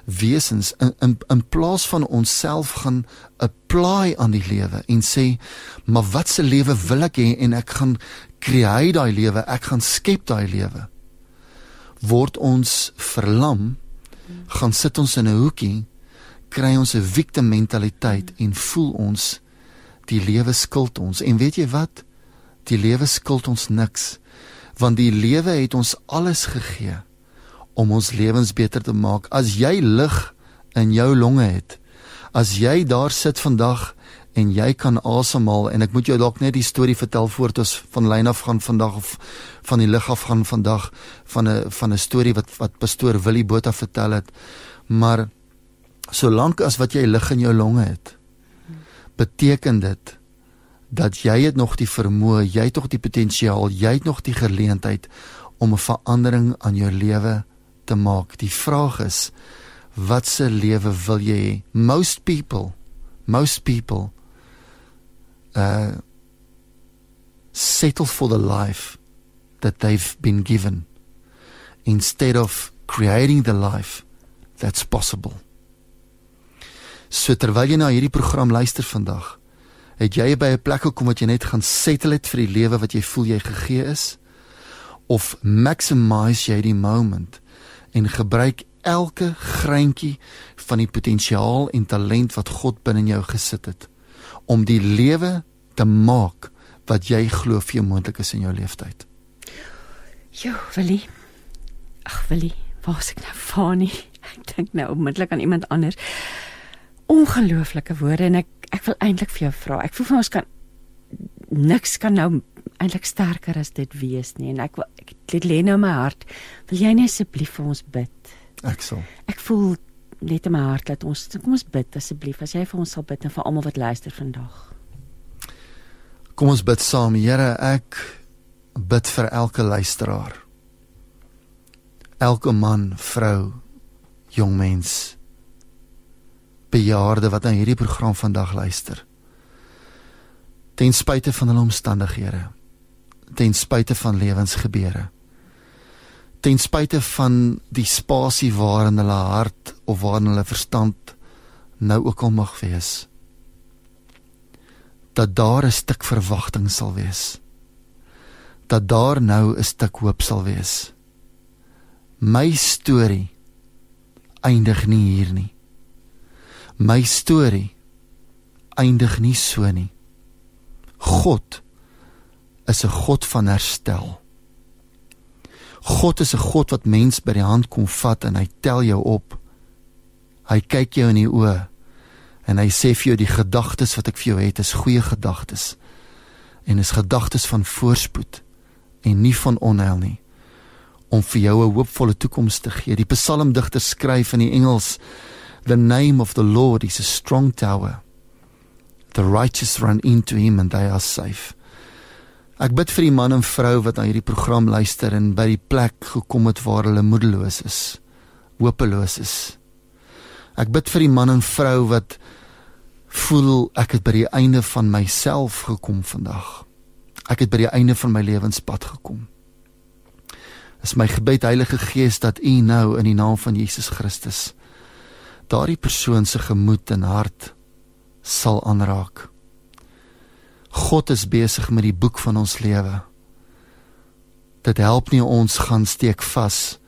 wesens in in in plaas van onsself gaan apply aan die lewe en sê maar wat se lewe wil ek hê en ek gaan create daai lewe ek gaan skep daai lewe. Word ons verlam gaan sit ons in 'n hoekie kry ons 'n victim mentaliteit en voel ons die lewe skuld ons. En weet jy wat? Die lewe skuld ons niks want die lewe het ons alles gegee om ons lewens beter te maak. As jy lig in jou longe het, as jy daar sit vandag en jy kan asemhaal en ek moet jou dalk net die storie vertel voordat ons van lyn af gaan vandag of van die lig af gaan vandag van 'n van 'n storie wat wat pastoor Willie Botha vertel het. Maar solank as wat jy lig in jou longe het, beteken dit dat jy het nog die vermoë, jy het nog die potensiaal, jy het nog die geleentheid om 'n verandering aan jou lewe te maak. Die vraag is wat se lewe wil jy hê? Most people, most people uh settle for the life that they've been given instead of creating the life that's possible. So terwyl jy na hierdie program luister vandag, het jy by 'n plek gekom wat jy net gaan settle het vir die lewe wat jy voel jy gegee is of maximize jy die moment en gebruik elke greintjie van die potensiaal en talent wat God binne jou gesit het om die lewe te maak wat jy glo vir jou moontlik is in jou lewenstyd. Jo, Willie. Ag, Willie, waar is ek nou Fani? Ek dink nou onmiddellik aan iemand anders. Ongelooflike woorde en ek ek wil eintlik vir jou vra. Ek voel vir ons kan niks kan nou eintlik sterker as dit wees nie en ek wil ek dit lê nou in my hart. Wil jy net asseblief vir ons bid? Ek sal. Ek voel net in my hart dat ons kom ons bid asseblief as jy vir ons sal bid en vir almal wat luister vandag. Kom ons bid saam. Here, ek bid vir elke luisteraar. Elke man, vrou, jong mens, bejaarde wat aan hierdie program vandag luister. Ten spyte van hulle omstandighede. Ten spyte van lewensgebeure. Ten spyte van die spasie waarin hulle hart of waarin hulle verstand nou ook al mag wees. Dat daar 'n stuk verwagting sal wees. Dat daar nou 'n stuk hoop sal wees. My storie eindig nie hier nie. My storie eindig nie so nie God is 'n God van herstel. God is 'n God wat mens by die hand kom vat en hy tel jou op. Hy kyk jou in die oë en hy sê vir jou die gedagtes wat ek vir jou het is goeie gedagtes en is gedagtes van voorspoed en nie van onheil nie om vir jou 'n hoopvolle toekoms te gee. Die psalmdigter skryf in die Engels The name of the Lord is a strong tower. The righteous run into him and they are safe. Ek bid vir die man en vrou wat na hierdie program luister en by die plek gekom het waar hulle moedeloos is, hopeloos is. Ek bid vir die man en vrou wat voel ek het by die einde van myself gekom vandag. Ek het by die einde van my lewenspad gekom. Is my gebed Heilige Gees dat U nou in die naam van Jesus Christus daardie persoon se gemoed en hart sal aanraak. God is besig met die boek van ons lewe. Dit help nie ons gaan steek vas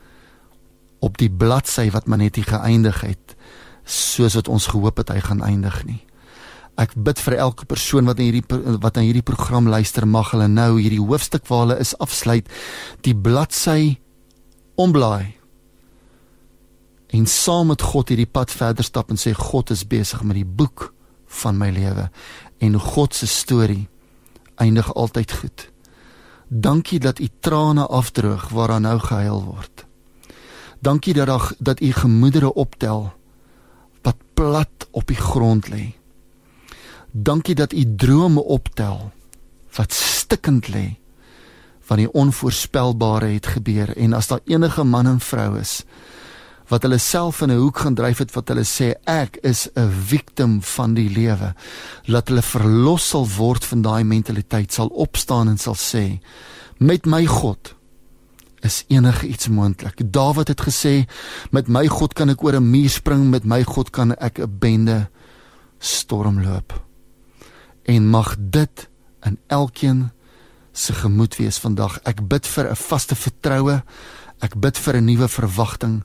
op die bladsy wat maar net nie geëindig het soos wat ons gehoop het hy gaan eindig nie. Ek bid vir elke persoon wat in hierdie wat aan hierdie program luister mag hulle nou hierdie hoofstuk waar hulle is afsluit die bladsy omblaai en saam met God hierdie pad verder stap en sê God is besig met die boek van my lewe en God se storie eindig altyd goed. Dankie dat u trane afdroog waaraan nou gehuil word. Dankie dat ag dat u gemoedere optel wat plat op die grond lê. Dankie dat u drome optel wat stikkend lê van die onvoorspelbare het gebeur en as daar enige man en vrou is wat hulle self in 'n hoek gaan dryf het wat hulle sê ek is 'n victim van die lewe. Laat hulle verlos sal word van daai mentaliteit sal opstaan en sal sê met my God is enige iets moontlik. Dawid het gesê met my God kan ek oor 'n muur spring met my God kan ek 'n bende stormloop en mag dit in elkeen se gemoed wees vandag. Ek bid vir 'n vaste vertroue. Ek bid vir 'n nuwe verwagting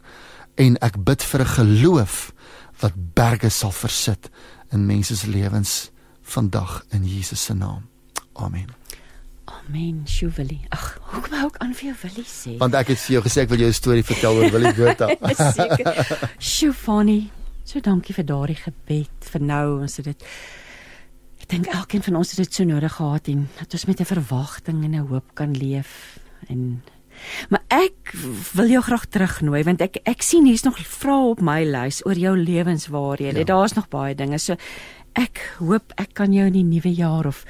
en ek bid vir 'n geloof wat berge sal versit in mense se lewens vandag in Jesus se naam. Amen. Amen, Shuveli. Ag, hoekom hou ek aan vir jou Willie sê? Want ek het vir jou gesê ek wil jou 'n storie vertel oor Willie Botha. Seker. Shufani, so dankie vir daardie gebed vir nou ons het dit Ek dink elkeen van ons het dit so nodig gehad en dat ons met 'n verwagting en 'n hoop kan leef en Maar ek wil jou graag terugnooi want ek ek sien hier's nog vrae op my lys oor jou lewenswaarhede. Ja. Daar's nog baie dinge. So ek hoop ek kan jou in die nuwe jaar of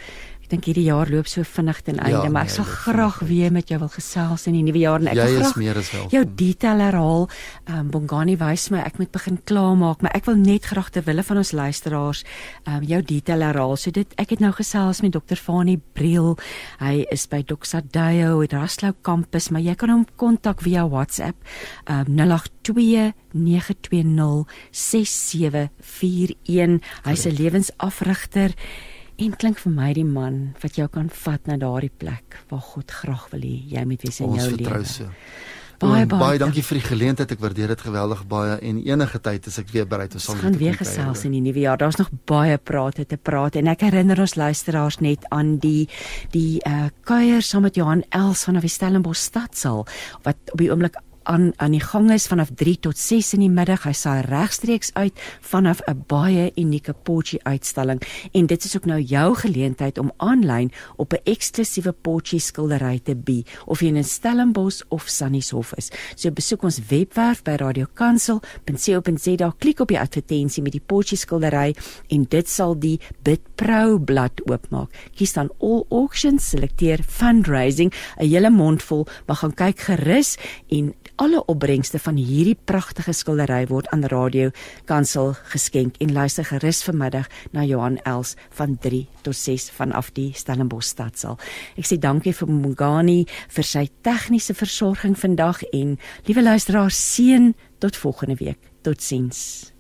Ek dink hierdie jaar loop so vinnig ten einde, ja, maar ek nee, sal graag weer met jou wil gesels in die nuwe jaar en ek wil graag jou detail herhaal. Ehm um, Bongani wys my ek moet begin klaarmaak, maar ek wil net graag ter wille van ons luisteraars ehm um, jou detail herhaal. So dit ek het nou gesels met Dr. Fani Briel. Hy is by Doxadeo in Raslouw kampus, maar jy kan hom kontak via WhatsApp. Ehm um, 082 920 6741. Hy's 'n lewensafrigter. En klink vir my die man wat jou kan vat na daardie plek waar God graag wil hê jy moet wees in jou lewe. So. Baie baie, baie dankie vir die geleentheid. Ek waardeer dit geweldig baie en enige tyd is ek weer bereid om saam met jou te weer gesels in die nuwe jaar. Daar's nog baie prate te praat en ek herinner ons luisteraars net aan die die uh kuier saam met Johan Els van die Stellenbosch stadsaal wat op die oomblik aan aan die gang is vanaf 3 tot 6 in die middag. Hy saai regstreeks uit vanaf 'n baie unieke potjie uitstalling en dit is ook nou jou geleentheid om aanlyn op 'n eksklusiewe potjie skildery te bi of jy in Stellenbosch of Sannieshof is. So besoek ons webwerf by radiokansel.co.za, klik op die advertensie met die potjie skildery en dit sal die Bitpro blad oopmaak. Kies dan all auctions, selekteer fundraising, 'n hele mond vol, maar gaan kyk gerus en Alle opbrengste van hierdie pragtige skildery word aan Radio Kansel geskenk en luister gerus vanmiddag na Johan Els van 3 tot 6 vanaf die Stellenbosch stadsaal. Ek sê dankie vir Mongani vir sy tegniese versorging vandag en liewe luisteraars seën tot volgende week. Totsiens.